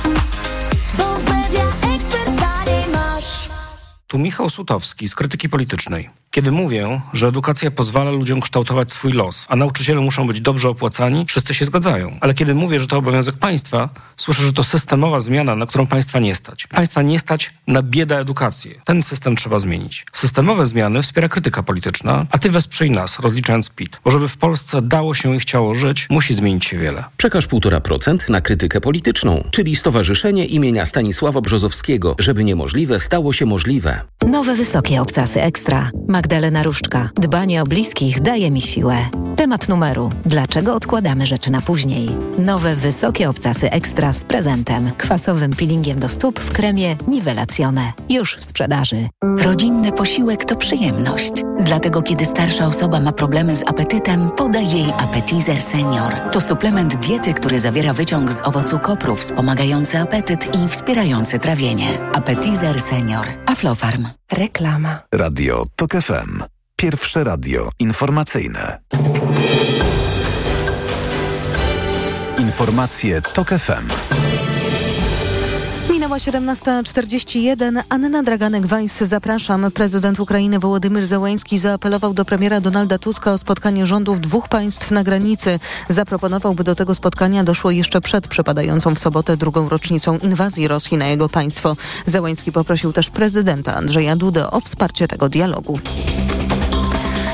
[SPEAKER 22] Tu Michał Sutowski z Krytyki Politycznej. Kiedy mówię, że edukacja pozwala ludziom kształtować swój los, a nauczyciele muszą być dobrze opłacani, wszyscy się zgadzają. Ale kiedy mówię, że to obowiązek państwa, słyszę, że to systemowa zmiana, na którą państwa nie stać. Państwa nie stać na bieda edukację. Ten system trzeba zmienić. Systemowe zmiany wspiera krytyka polityczna, a ty wesprzyj nas, rozliczając PIT. Bo żeby w Polsce dało się i chciało żyć, musi zmienić się wiele.
[SPEAKER 23] Przekaż 1,5% na krytykę polityczną, czyli Stowarzyszenie imienia Stanisława Brzozowskiego, żeby niemożliwe stało się możliwe.
[SPEAKER 9] Nowe wysokie obcasy ekstra. Magdalena Różczka. Dbanie o bliskich daje mi siłę. Temat numeru. Dlaczego odkładamy rzeczy na później? Nowe wysokie obcasy ekstra z prezentem. Kwasowym peelingiem do stóp w kremie Nivelazione. Już w sprzedaży.
[SPEAKER 12] Rodzinny posiłek to przyjemność. Dlatego kiedy starsza osoba ma problemy z apetytem, podaj jej Appetizer Senior. To suplement diety, który zawiera wyciąg z owocu kopru wspomagający apetyt i wspierający trawienie. Appetizer Senior. Aflofarm.
[SPEAKER 24] Reklama.
[SPEAKER 3] Radio TOK FM. Pierwsze radio informacyjne. Informacje TOK FM.
[SPEAKER 2] Minęła 17.41. Anna Draganek-Weiss, zapraszam. Prezydent Ukrainy Wołodymyr Zełański zaapelował do premiera Donalda Tuska o spotkanie rządów dwóch państw na granicy. Zaproponował, by do tego spotkania doszło jeszcze przed przypadającą w sobotę drugą rocznicą inwazji Rosji na jego państwo. Zełański poprosił też prezydenta Andrzeja Dudę o wsparcie tego dialogu.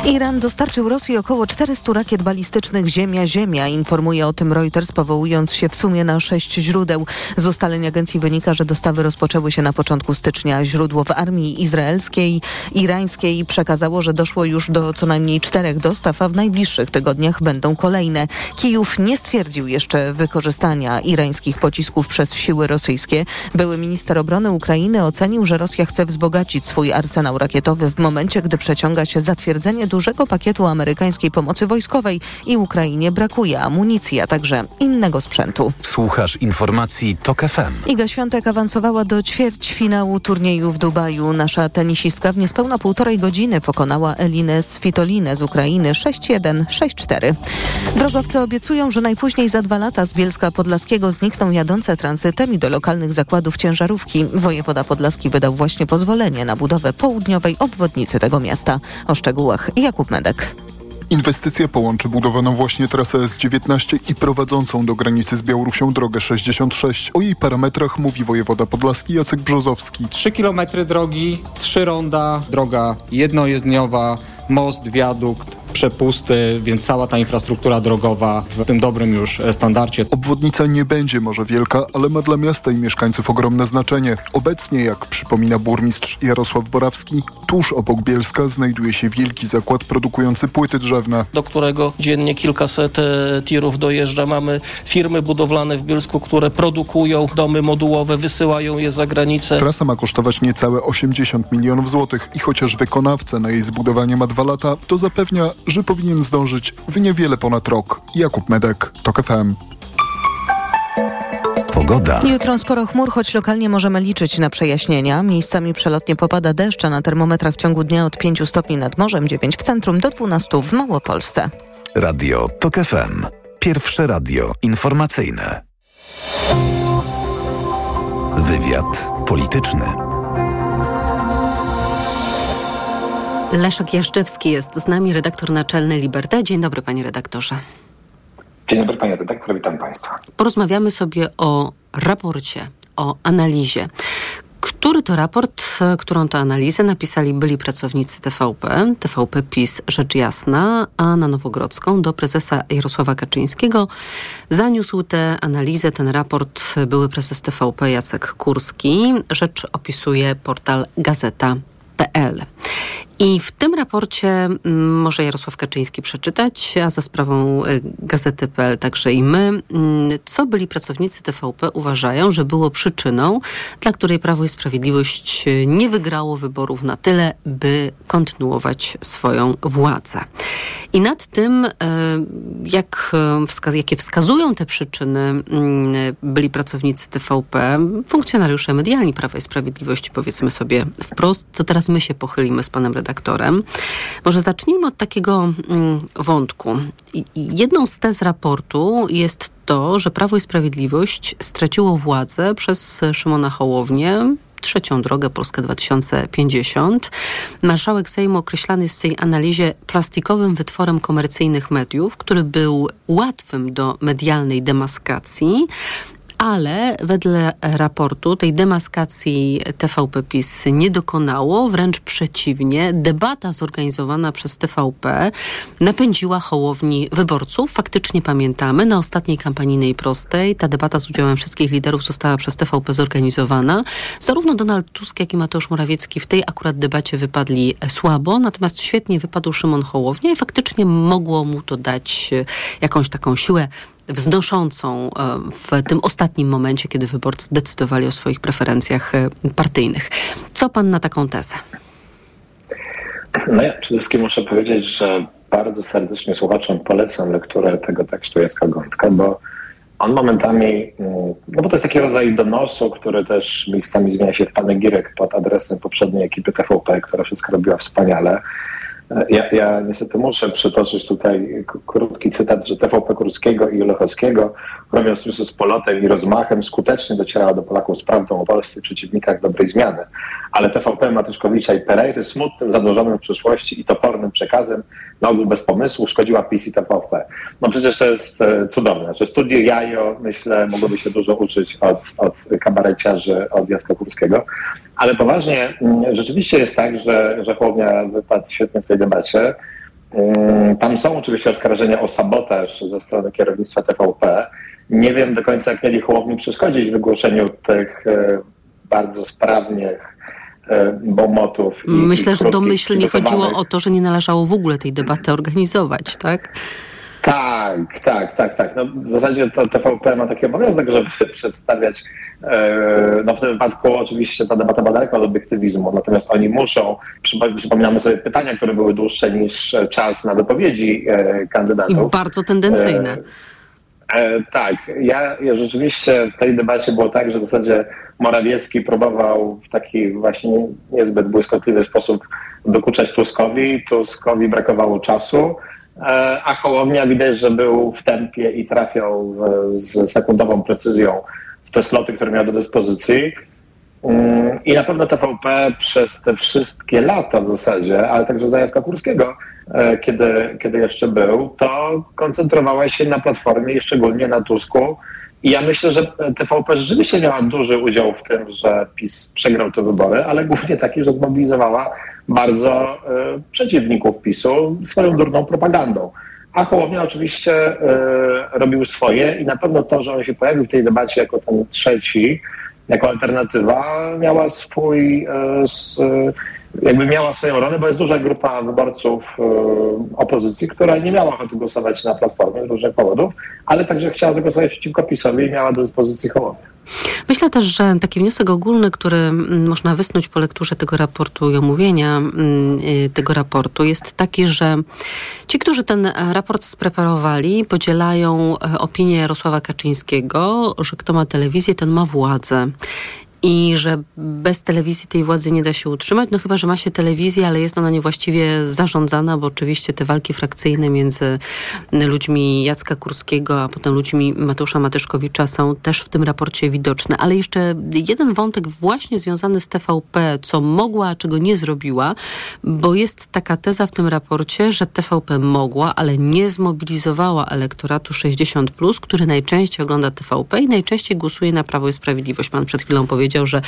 [SPEAKER 2] Iran dostarczył Rosji około 400 rakiet balistycznych Ziemia-Ziemia. Informuje o tym Reuters, powołując się w sumie na sześć źródeł. Z ustaleń agencji wynika, że dostawy rozpoczęły się na początku stycznia. Źródło w armii izraelskiej, irańskiej przekazało, że doszło już do co najmniej czterech dostaw, a w najbliższych tygodniach będą kolejne. Kijów nie stwierdził jeszcze wykorzystania irańskich pocisków przez siły rosyjskie. Były minister obrony Ukrainy ocenił, że Rosja chce wzbogacić swój arsenał rakietowy w momencie, gdy przeciąga się zatwierdzenie dużego pakietu amerykańskiej pomocy wojskowej i Ukrainie brakuje amunicji, a także innego sprzętu.
[SPEAKER 3] Słuchasz informacji TOK FM.
[SPEAKER 2] Iga Świątek awansowała do ćwierćfinału turnieju w Dubaju. Nasza tenisistka w niespełna półtorej godziny pokonała Elinę Svitolinę z Ukrainy 6-1, 6-4. Drogowcy obiecują, że najpóźniej za dwa lata z Bielska Podlaskiego znikną jadące tranzytem i do lokalnych zakładów ciężarówki. Wojewoda Podlaski wydał właśnie pozwolenie na budowę południowej obwodnicy tego miasta. O szczegółach Jakub Medek.
[SPEAKER 25] Inwestycja połączy budowaną właśnie trasę S19 i prowadzącą do granicy z Białorusią drogę 66. O jej parametrach mówi wojewoda podlaski Jacek Brzozowski.
[SPEAKER 26] 3 km drogi, 3 ronda, droga jednojezdniowa, most, wiadukt, przepusty, więc cała ta infrastruktura drogowa w tym dobrym już standardzie.
[SPEAKER 25] Obwodnica nie będzie może wielka, ale ma dla miasta i mieszkańców ogromne znaczenie. Obecnie, jak przypomina burmistrz Jarosław Borawski, tuż obok Bielska znajduje się wielki zakład produkujący płyty drzewne.
[SPEAKER 27] Do którego dziennie kilkaset e, tirów dojeżdża. Mamy firmy budowlane w Bielsku, które produkują domy modułowe, wysyłają je za granicę.
[SPEAKER 25] Trasa ma kosztować niecałe 80 milionów złotych i chociaż wykonawca na jej zbudowanie ma dwa lata, to zapewnia, że powinien zdążyć w niewiele ponad rok. Jakub Medek, TOK FM.
[SPEAKER 3] Pogoda.
[SPEAKER 2] Jutro sporo chmur, choć lokalnie możemy liczyć na przejaśnienia. Miejscami przelotnie popada deszcz, a na termometrach w ciągu dnia od 5 stopni nad morzem, 9 w centrum do 12 w Małopolsce.
[SPEAKER 3] Radio TOK FM. Pierwsze radio informacyjne. Wywiad polityczny.
[SPEAKER 4] Leszek Jaszczewski jest z nami, redaktor naczelny Liberté. Dzień dobry, panie redaktorze.
[SPEAKER 28] Dzień dobry, panie redaktor, witam państwa.
[SPEAKER 4] Porozmawiamy sobie o raporcie, o analizie. Który to raport, którą to analizę napisali byli pracownicy TVP, TVP PiS Rzecz Jasna, a na Nowogrodzką do prezesa Jarosława Kaczyńskiego zaniósł tę analizę, ten raport były prezes TVP Jacek Kurski. Rzecz opisuje portal Gazeta.pl. I w tym raporcie mm, może Jarosław Kaczyński przeczytać, a za sprawą y, Gazety.pl także i my, mm, co byli pracownicy TVP uważają, że było przyczyną, dla której Prawo i Sprawiedliwość y, nie wygrało wyborów na tyle, by kontynuować swoją władzę. I nad tym, y, jak wskaz jakie wskazują te przyczyny mm, byli pracownicy TVP, funkcjonariusze medialni Prawa i Sprawiedliwości, powiedzmy sobie wprost, to teraz my się pochylimy z panem redaktorem Może zacznijmy od takiego mm, wątku. Jedną z tez raportu jest to, że Prawo i Sprawiedliwość straciło władzę przez Szymona Hołownię, trzecią drogę Polska 2050. Marszałek Sejmu określany jest w tej analizie plastikowym wytworem komercyjnych mediów, który był łatwym do medialnej demaskacji, ale wedle raportu tej demaskacji TVP PiS nie dokonało, wręcz przeciwnie. Debata zorganizowana przez TVP napędziła hołowni wyborców. Faktycznie pamiętamy, na ostatniej kampanijnej prostej ta debata z udziałem wszystkich liderów została przez TVP zorganizowana. Zarówno Donald Tusk, jak i Mateusz Morawiecki w tej akurat debacie wypadli słabo, natomiast świetnie wypadł Szymon Hołownia i faktycznie mogło mu to dać jakąś taką siłę wznoszącą e, w tym ostatnim momencie, kiedy wyborcy decydowali o swoich preferencjach e, partyjnych. Co pan na taką tezę?
[SPEAKER 28] No ja przede wszystkim muszę powiedzieć, że bardzo serdecznie słuchaczom polecam lekturę tego tekstu Jacka Gądka, bo on momentami, mm, no bo to jest taki rodzaj donosu, który też miejscami zmienia się w panegirek pod adresem poprzedniej ekipy TVP, która wszystko robiła wspaniale. Ja, ja niestety muszę przytoczyć tutaj krótki cytat, że TVP Kurskiego i Lechowskiego robiąc newsy z polotem i rozmachem skutecznie docierała do Polaków z prawdą o Polsce i przeciwnikach dobrej zmiany. Ale TVP Matyszkowicza i Pereiry smutnym, zadłużonym w przyszłości i topornym przekazem na ogół bez pomysłu szkodziła PiS i TVP. No przecież to jest e, cudowne. Znaczy studio Jajo, myślę, mogłoby się dużo uczyć od, od kabareciarzy, od Jacka Kurskiego. Ale poważnie, mm, rzeczywiście jest tak, że, że Hołownia wypadł świetnie w tej debacie. Mm, tam są oczywiście oskarżenia o sabotaż ze strony kierownictwa TVP. Nie wiem do końca, jak mieli Hołowni przeszkodzić w wygłoszeniu tych e, bardzo sprawnych e, bomotów.
[SPEAKER 4] Myślę, że domyślnie chodziło o to, że nie należało w ogóle tej debaty organizować, tak?
[SPEAKER 28] Tak, tak, tak, tak. No, w zasadzie to TVP ma taki obowiązek, żeby przedstawiać, no w tym wypadku oczywiście ta debata ma daleko od obiektywizmu, natomiast oni muszą, przypominamy sobie pytania, które były dłuższe niż czas na wypowiedzi e, kandydatów.
[SPEAKER 4] I bardzo tendencyjne.
[SPEAKER 28] E, e, tak, ja, ja rzeczywiście w tej debacie było tak, że w zasadzie Morawiecki próbował w taki właśnie niezbyt błyskotliwy sposób dokuczać Tuskowi. Tuskowi brakowało czasu. E, a Hołownia widać, że był w tempie i trafiał z sekundową precyzją te sloty, które miał do dyspozycji. Mm, I na pewno TVP przez te wszystkie lata w zasadzie, ale także za Jacka Kurskiego, e, kiedy, kiedy jeszcze był, to koncentrowała się na Platformie i szczególnie na Tusku. I ja myślę, że TVP rzeczywiście miała duży udział w tym, że PiS przegrał te wybory, ale głównie taki, że zmobilizowała bardzo y, przeciwników PiSu swoją durną propagandą. A Hołownia oczywiście y, robił swoje i na pewno to, że on się pojawił w tej debacie jako ten trzeci, jako alternatywa, miała swój, y, jakby miała swoją rolę, bo jest duża grupa wyborców opozycji, która nie miała ochoty głosować na Platformę z różnych powodów, ale także chciała zagłosować przeciwko PiSowi i miała do dyspozycji Hołownię.
[SPEAKER 4] Myślę też, że taki wniosek ogólny, który mm, można wysnuć po lekturze tego raportu i omówienia mm, y, tego raportu, jest taki, że ci, którzy ten raport spreparowali, podzielają e, opinię Jarosława Kaczyńskiego, że kto ma telewizję, ten ma władzę i że bez telewizji tej władzy nie da się utrzymać, no chyba, że ma się telewizję, ale jest ona niewłaściwie zarządzana, bo oczywiście te walki frakcyjne między ludźmi Jacka Kurskiego, a potem ludźmi Mateusza Matyszkowicza są też w tym raporcie widoczne. Ale jeszcze jeden wątek właśnie związany z TVP, co mogła, a czego nie zrobiła, bo jest taka teza w tym raporcie, że TVP mogła, ale nie zmobilizowała elektoratu 60+, który najczęściej ogląda TVP i najczęściej głosuje na Prawo i Sprawiedliwość. Pan przed chwilą powiedział, powiedział, że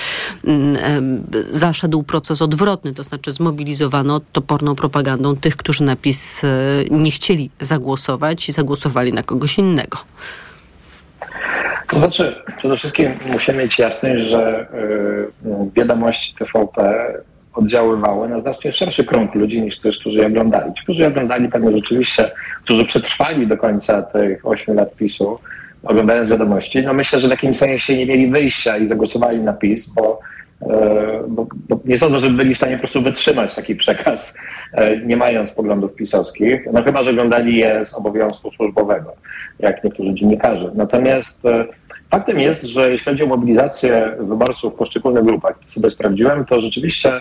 [SPEAKER 4] mm, zaszedł proces odwrotny, to znaczy zmobilizowano toporną propagandą tych, którzy na PiS e, nie chcieli zagłosować i zagłosowali na kogoś innego.
[SPEAKER 28] To znaczy, przede wszystkim musimy mieć jasność, że y, wiadomości TVP oddziaływały na znacznie szerszy krąg ludzi niż tych, którzy je oglądali. Ci, którzy je oglądali, pewnie rzeczywiście, którzy przetrwali do końca tych 8 lat PiSu, oglądając wiadomości, no myślę, że w jakimś sensie nie mieli wyjścia i zagłosowali na PiS, bo, e, bo, bo nie sądzę, że byli w stanie po prostu wytrzymać taki przekaz, e, nie mając poglądów pisowskich, no chyba, że oglądali je z obowiązku służbowego, jak niektórzy dziennikarze. Natomiast e, faktem jest, że jeśli chodzi o mobilizację wyborców w poszczególnych grupach, to sobie sprawdziłem, to rzeczywiście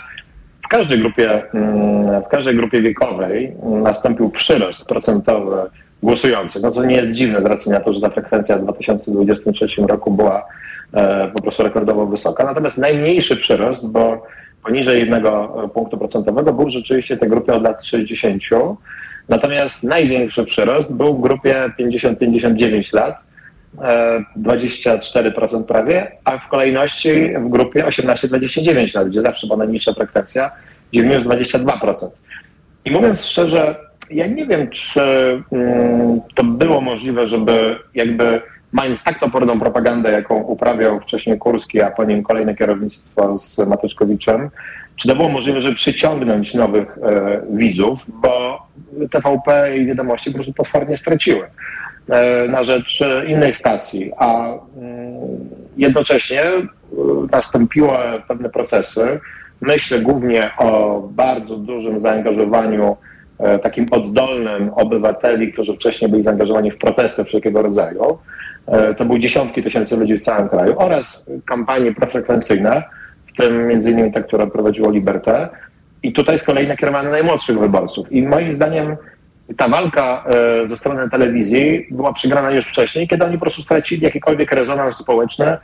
[SPEAKER 28] w każdej grupie, mm, w każdej grupie wiekowej nastąpił przyrost procentowy głosujących. No co nie jest dziwne z racji na to, że ta frekwencja w 2023 roku była e, po prostu rekordowo wysoka. Natomiast najmniejszy przyrost, bo poniżej jednego punktu procentowego był rzeczywiście tej grupie od lat 60. Natomiast największy przyrost był w grupie 50-59 lat, 24% e, prawie, a w kolejności w grupie 18-29 lat, gdzie zawsze była najniższa frekwencja, gdzie minus 22%. I mówiąc szczerze, ja nie wiem, czy mm, to było możliwe, żeby jakby mając tak toporną propagandę, jaką uprawiał wcześniej Kurski, a po nim kolejne kierownictwo z Matyczkowiczem, czy to było możliwe, żeby przyciągnąć nowych e, widzów, bo TVP i wiadomości po prostu potwornie straciły e, na rzecz innych stacji, a mm, jednocześnie e, nastąpiły pewne procesy. Myślę głównie o bardzo dużym zaangażowaniu takim oddolnym obywateli, którzy wcześniej byli zaangażowani w protesty wszelkiego rodzaju. E, to były dziesiątki tysięcy ludzi w całym kraju oraz kampanie profrekwencyjne, w tym między innymi te, które prowadziło Liberté. i tutaj z kolei nakierowane na najmłodszych wyborców. I moim zdaniem ta walka e, ze strony telewizji była przegrana już wcześniej, kiedy oni po prostu stracili jakikolwiek rezonans społeczny,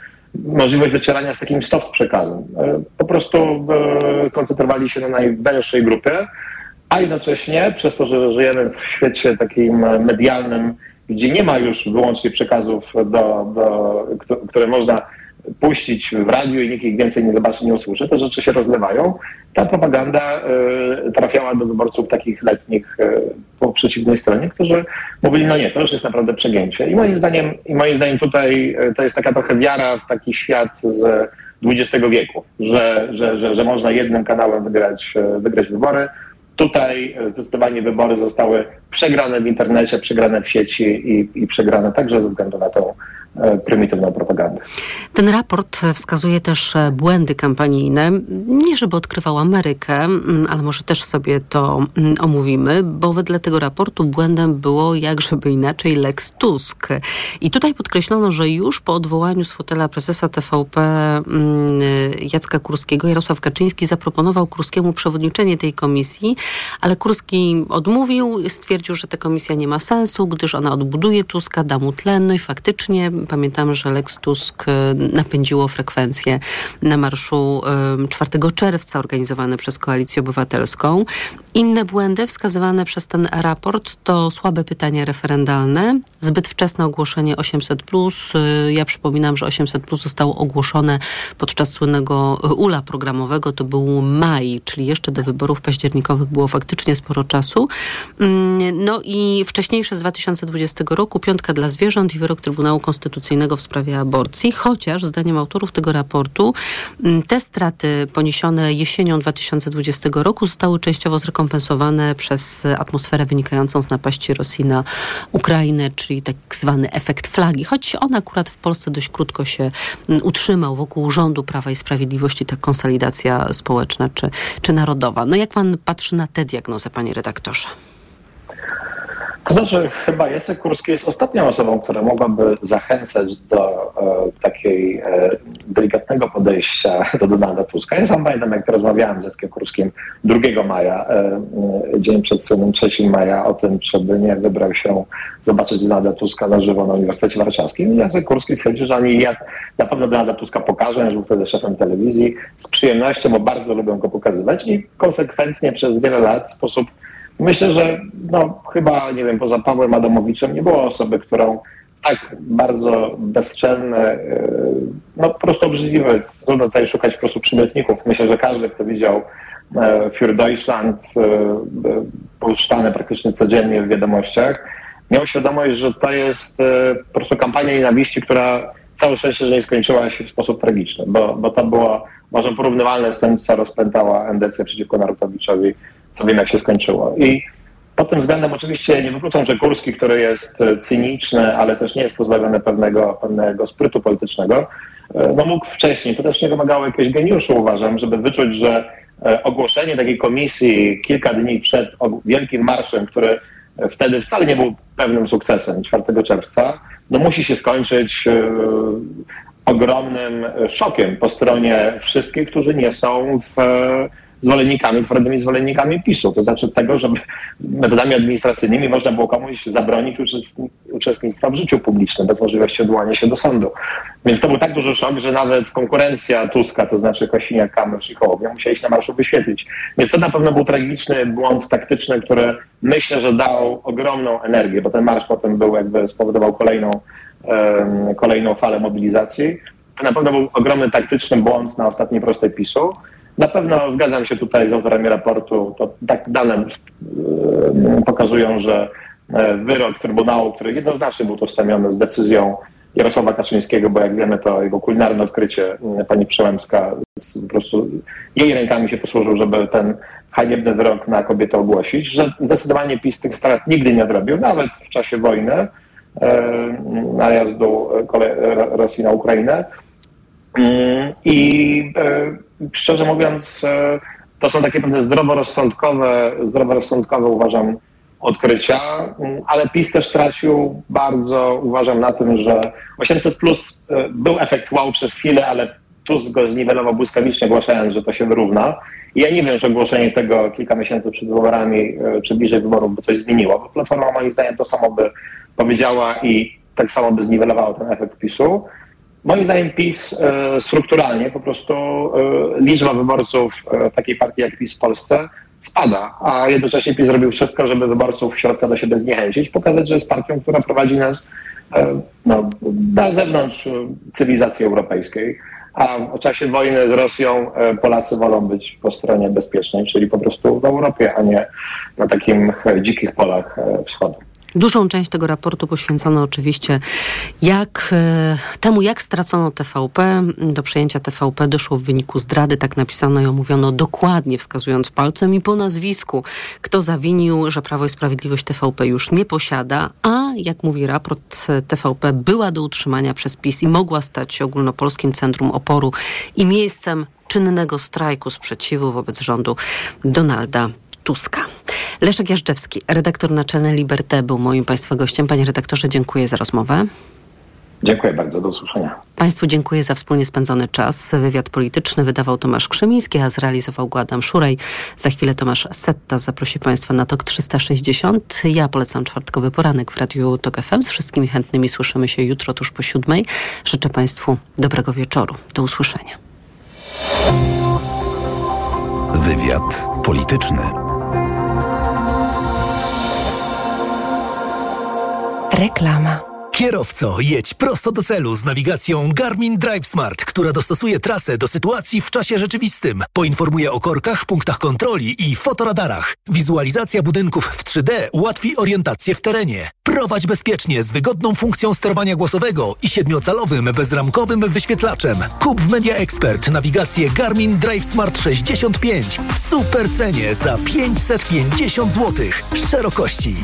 [SPEAKER 28] możliwość docierania z takim soft przekazem. E, po prostu e, koncentrowali się na najwęższej grupie, a jednocześnie przez to, że żyjemy w świecie takim medialnym, gdzie nie ma już wyłącznie przekazów, do, do, które można puścić w radiu i nikt ich więcej nie zobaczy, nie usłyszy, te rzeczy się rozlewają. Ta propaganda y, trafiała do wyborców takich letnich y, po przeciwnej stronie, którzy mówili, no nie, to już jest naprawdę przegięcie. I moim zdaniem, i moim zdaniem tutaj y, to jest taka trochę wiara w taki świat z XX wieku, że, że, że, że można jednym kanałem wygrać, wygrać wybory. Tutaj zdecydowanie wybory zostały przegrane w internecie, przegrane w sieci i, i przegrane także ze względu na tą prymitywną propagandę.
[SPEAKER 4] Ten raport wskazuje też e, błędy kampanijne. Nie żeby odkrywał Amerykę, ale może też sobie to omówimy, bo wedle tego raportu błędem było, jak żeby inaczej, Lex Tusk. I tutaj podkreślono, że już po odwołaniu z fotela prezesa TVP Jacka Kurskiego Jarosław Kaczyński zaproponował Kurskiemu przewodniczenie tej komisji, ale Kurski odmówił, stwierdził, że ta komisja nie ma sensu, gdyż ona odbuduje Tuska, da mu tlen, no i faktycznie Pamiętamy, że Lex Tusk e, napędziło frekwencję na marszu 4 czerwca organizowany przez Koalicję Obywatelską. Inne błędy wskazywane przez ten raport to słabe pytania referendalne, zbyt wczesne ogłoszenie 800. E, ja przypominam, że 800 zostało ogłoszone podczas słynnego e, ula programowego. To był maj, czyli jeszcze do wyborów październikowych było faktycznie sporo czasu. Mm, no i wcześniejsze z 2020 roku, piątka dla zwierząt i wyrok Trybunału Konstytucyjnego konstytucyjnego w sprawie aborcji, chociaż zdaniem autorów tego raportu mm, te straty poniesione jesienią 2020 roku zostały częściowo zrekompensowane przez atmosferę wynikającą z napaści Rosji na Ukrainę, czyli tak zwany efekt flagi. Choć on akurat w Polsce dość krótko się mm, utrzymał wokół rządu Prawa i Sprawiedliwości, ta konsolidacja społeczna czy, czy narodowa. No jak pan patrzy na tę diagnozę, panie redaktorze?
[SPEAKER 28] To znaczy, chyba Jacek Kurski jest ostatnią osobą, która mogłaby zachęcać do e, takiej e, delikatnego podejścia do Donalda Tuska. Ja sam pamiętam, jak rozmawiałem z Jackiem Kurskim 2 maja, e, e, dzień przed słynnym 3 maja, o tym, czy by nie wybrał się zobaczyć Donalda Tuska na żywo na Uniwersytecie Warszawskim. Jacek Kurski stwierdził, że ja na pewno Donalda Tuska pokażę, że był wtedy szefem telewizji, z przyjemnością, bo bardzo lubię go pokazywać i konsekwentnie przez wiele lat w sposób Myślę, że no, chyba, nie wiem, poza Pawłem Adamowiczem nie było osoby, którą tak bardzo bezczelne, e, no po prostu obrzydliwe. Trudno tutaj szukać po prostu przymiotników. Myślę, że każdy, kto widział e, Für Deutschland e, puszczane praktycznie codziennie w wiadomościach, miał świadomość, że to jest po prostu kampania nienawiści, która całe szczęście, że nie skończyła się w sposób tragiczny, bo, bo to było może porównywalne z tym, co rozpętała endecja przeciwko Narutowiczowi co wiem, jak się skończyło. I pod tym względem oczywiście nie wykluczam, że Kurski, który jest e, cyniczny, ale też nie jest pozbawiony pewnego, pewnego sprytu politycznego, e, no mógł wcześniej, to też nie wymagało jakiegoś geniuszu, uważam, żeby wyczuć, że e, ogłoszenie takiej komisji kilka dni przed wielkim marszem, który wtedy wcale nie był pewnym sukcesem 4 czerwca, no musi się skończyć ogromnym szokiem po stronie wszystkich, którzy nie są w zwolennikami, twardymi zwolennikami PiSu. To znaczy tego, żeby metodami administracyjnymi można było komuś zabronić uczestnictwa w życiu publicznym bez możliwości odwołania się do sądu. Więc to był tak duży szok, że nawet konkurencja Tuska, to znaczy Kosiniak, Kamysz i Hołownia musieli się na marszu wyświetlić. Więc to na pewno był tragiczny błąd taktyczny, który myślę, że dał ogromną energię, bo ten marsz potem był jakby spowodował kolejną, um, kolejną falę mobilizacji. To na pewno był ogromny taktyczny błąd na ostatniej prostej PiSu. Na pewno zgadzam się tutaj z autorami raportu. To tak dane e, pokazują, że e, wyrok Trybunału, który jednoznacznie był tożsamiony z decyzją Jarosława Kaczyńskiego, bo jak wiemy, to jego kulinarne odkrycie e, pani Przełębska po prostu jej rękami się posłużył, żeby ten haniebny wyrok na kobietę ogłosić, że zdecydowanie PiS tych strat nigdy nie odrobił, nawet w czasie wojny, najazdu Rosji na Ukrainę. Mm, I szczerze mówiąc, e, to są takie pewne zdroworozsądkowe, zdroworozsądkowe uważam odkrycia, mm, ale PiS też stracił bardzo, uważam na tym, że 800 plus e, był efekt wow przez chwilę, ale Tusk go zniwelował błyskawicznie, ogłaszając, że to się wyrówna. I ja nie wiem, że ogłoszenie tego kilka miesięcy przed wyborami, e, czy bliżej wyborów by coś zmieniło, bo Platforma moim zdaniem to samo by powiedziała i tak samo by zniwelowała ten efekt PiSu. Moim zdaniem PiS e, strukturalnie po prostu e, liczba wyborców e, takiej partii jak PiS w Polsce spada, a jednocześnie PiS zrobił wszystko, żeby wyborców środka do siebie zniechęcić, pokazać, że jest partią, która prowadzi nas no, na zewnątrz cywilizacji europejskiej. A w czasie wojny z Rosją Polacy wolą być po stronie bezpiecznej, czyli po prostu w Europie, a nie na takim e, dzikich polach wschodu.
[SPEAKER 4] Dużą część tego raportu poświęcono oczywiście jak, e, temu, jak stracono TVP. Do przejęcia TVP doszło w wyniku zdrady, tak napisano i omówiono dokładnie, wskazując palcem i po nazwisku, kto zawinił, że Prawo i Sprawiedliwość TVP już nie posiada, a jak mówi raport, TVP była do utrzymania przez PiS i mogła stać się ogólnopolskim centrum oporu i miejscem czynnego strajku sprzeciwu wobec rządu Donalda Tuska. Leszek Jażdżewski, redaktor naczelny Liberté, był moim Państwa gościem. Panie redaktorze, dziękuję za rozmowę.
[SPEAKER 28] Dziękuję bardzo, do usłyszenia.
[SPEAKER 4] Państwu dziękuję za wspólnie spędzony czas. Wywiad polityczny wydawał Tomasz Krzemiński, a zrealizował go Adam Szurej. Za chwilę Tomasz Setta zaprosi Państwa na TOK 360. Ja polecam czwartkowy poranek w Radiu TOK FM. Z wszystkimi chętnymi słyszymy się jutro tuż po siódmej. Życzę Państwu dobrego wieczoru. Do usłyszenia.
[SPEAKER 3] Wywiad polityczny.
[SPEAKER 18] Reklama.
[SPEAKER 14] Kierowco, jedź prosto do celu z nawigacją Garmin Drive Smart, która dostosuje trasę do sytuacji w czasie rzeczywistym. Poinformuje o korkach, punktach kontroli i fotoradarach. Wizualizacja budynków w 3D ułatwi orientację w terenie. Prowadź bezpiecznie z wygodną funkcją sterowania głosowego i siedmiocalowym bezramkowym wyświetlaczem. Kup w Media Expert nawigację Garmin Drive Smart 65 w super cenie za 550 zł. Szerokości.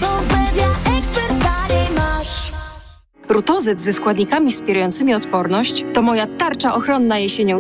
[SPEAKER 29] Rutozyt ze składnikami wspierającymi odporność to moja tarcza ochronna jesienią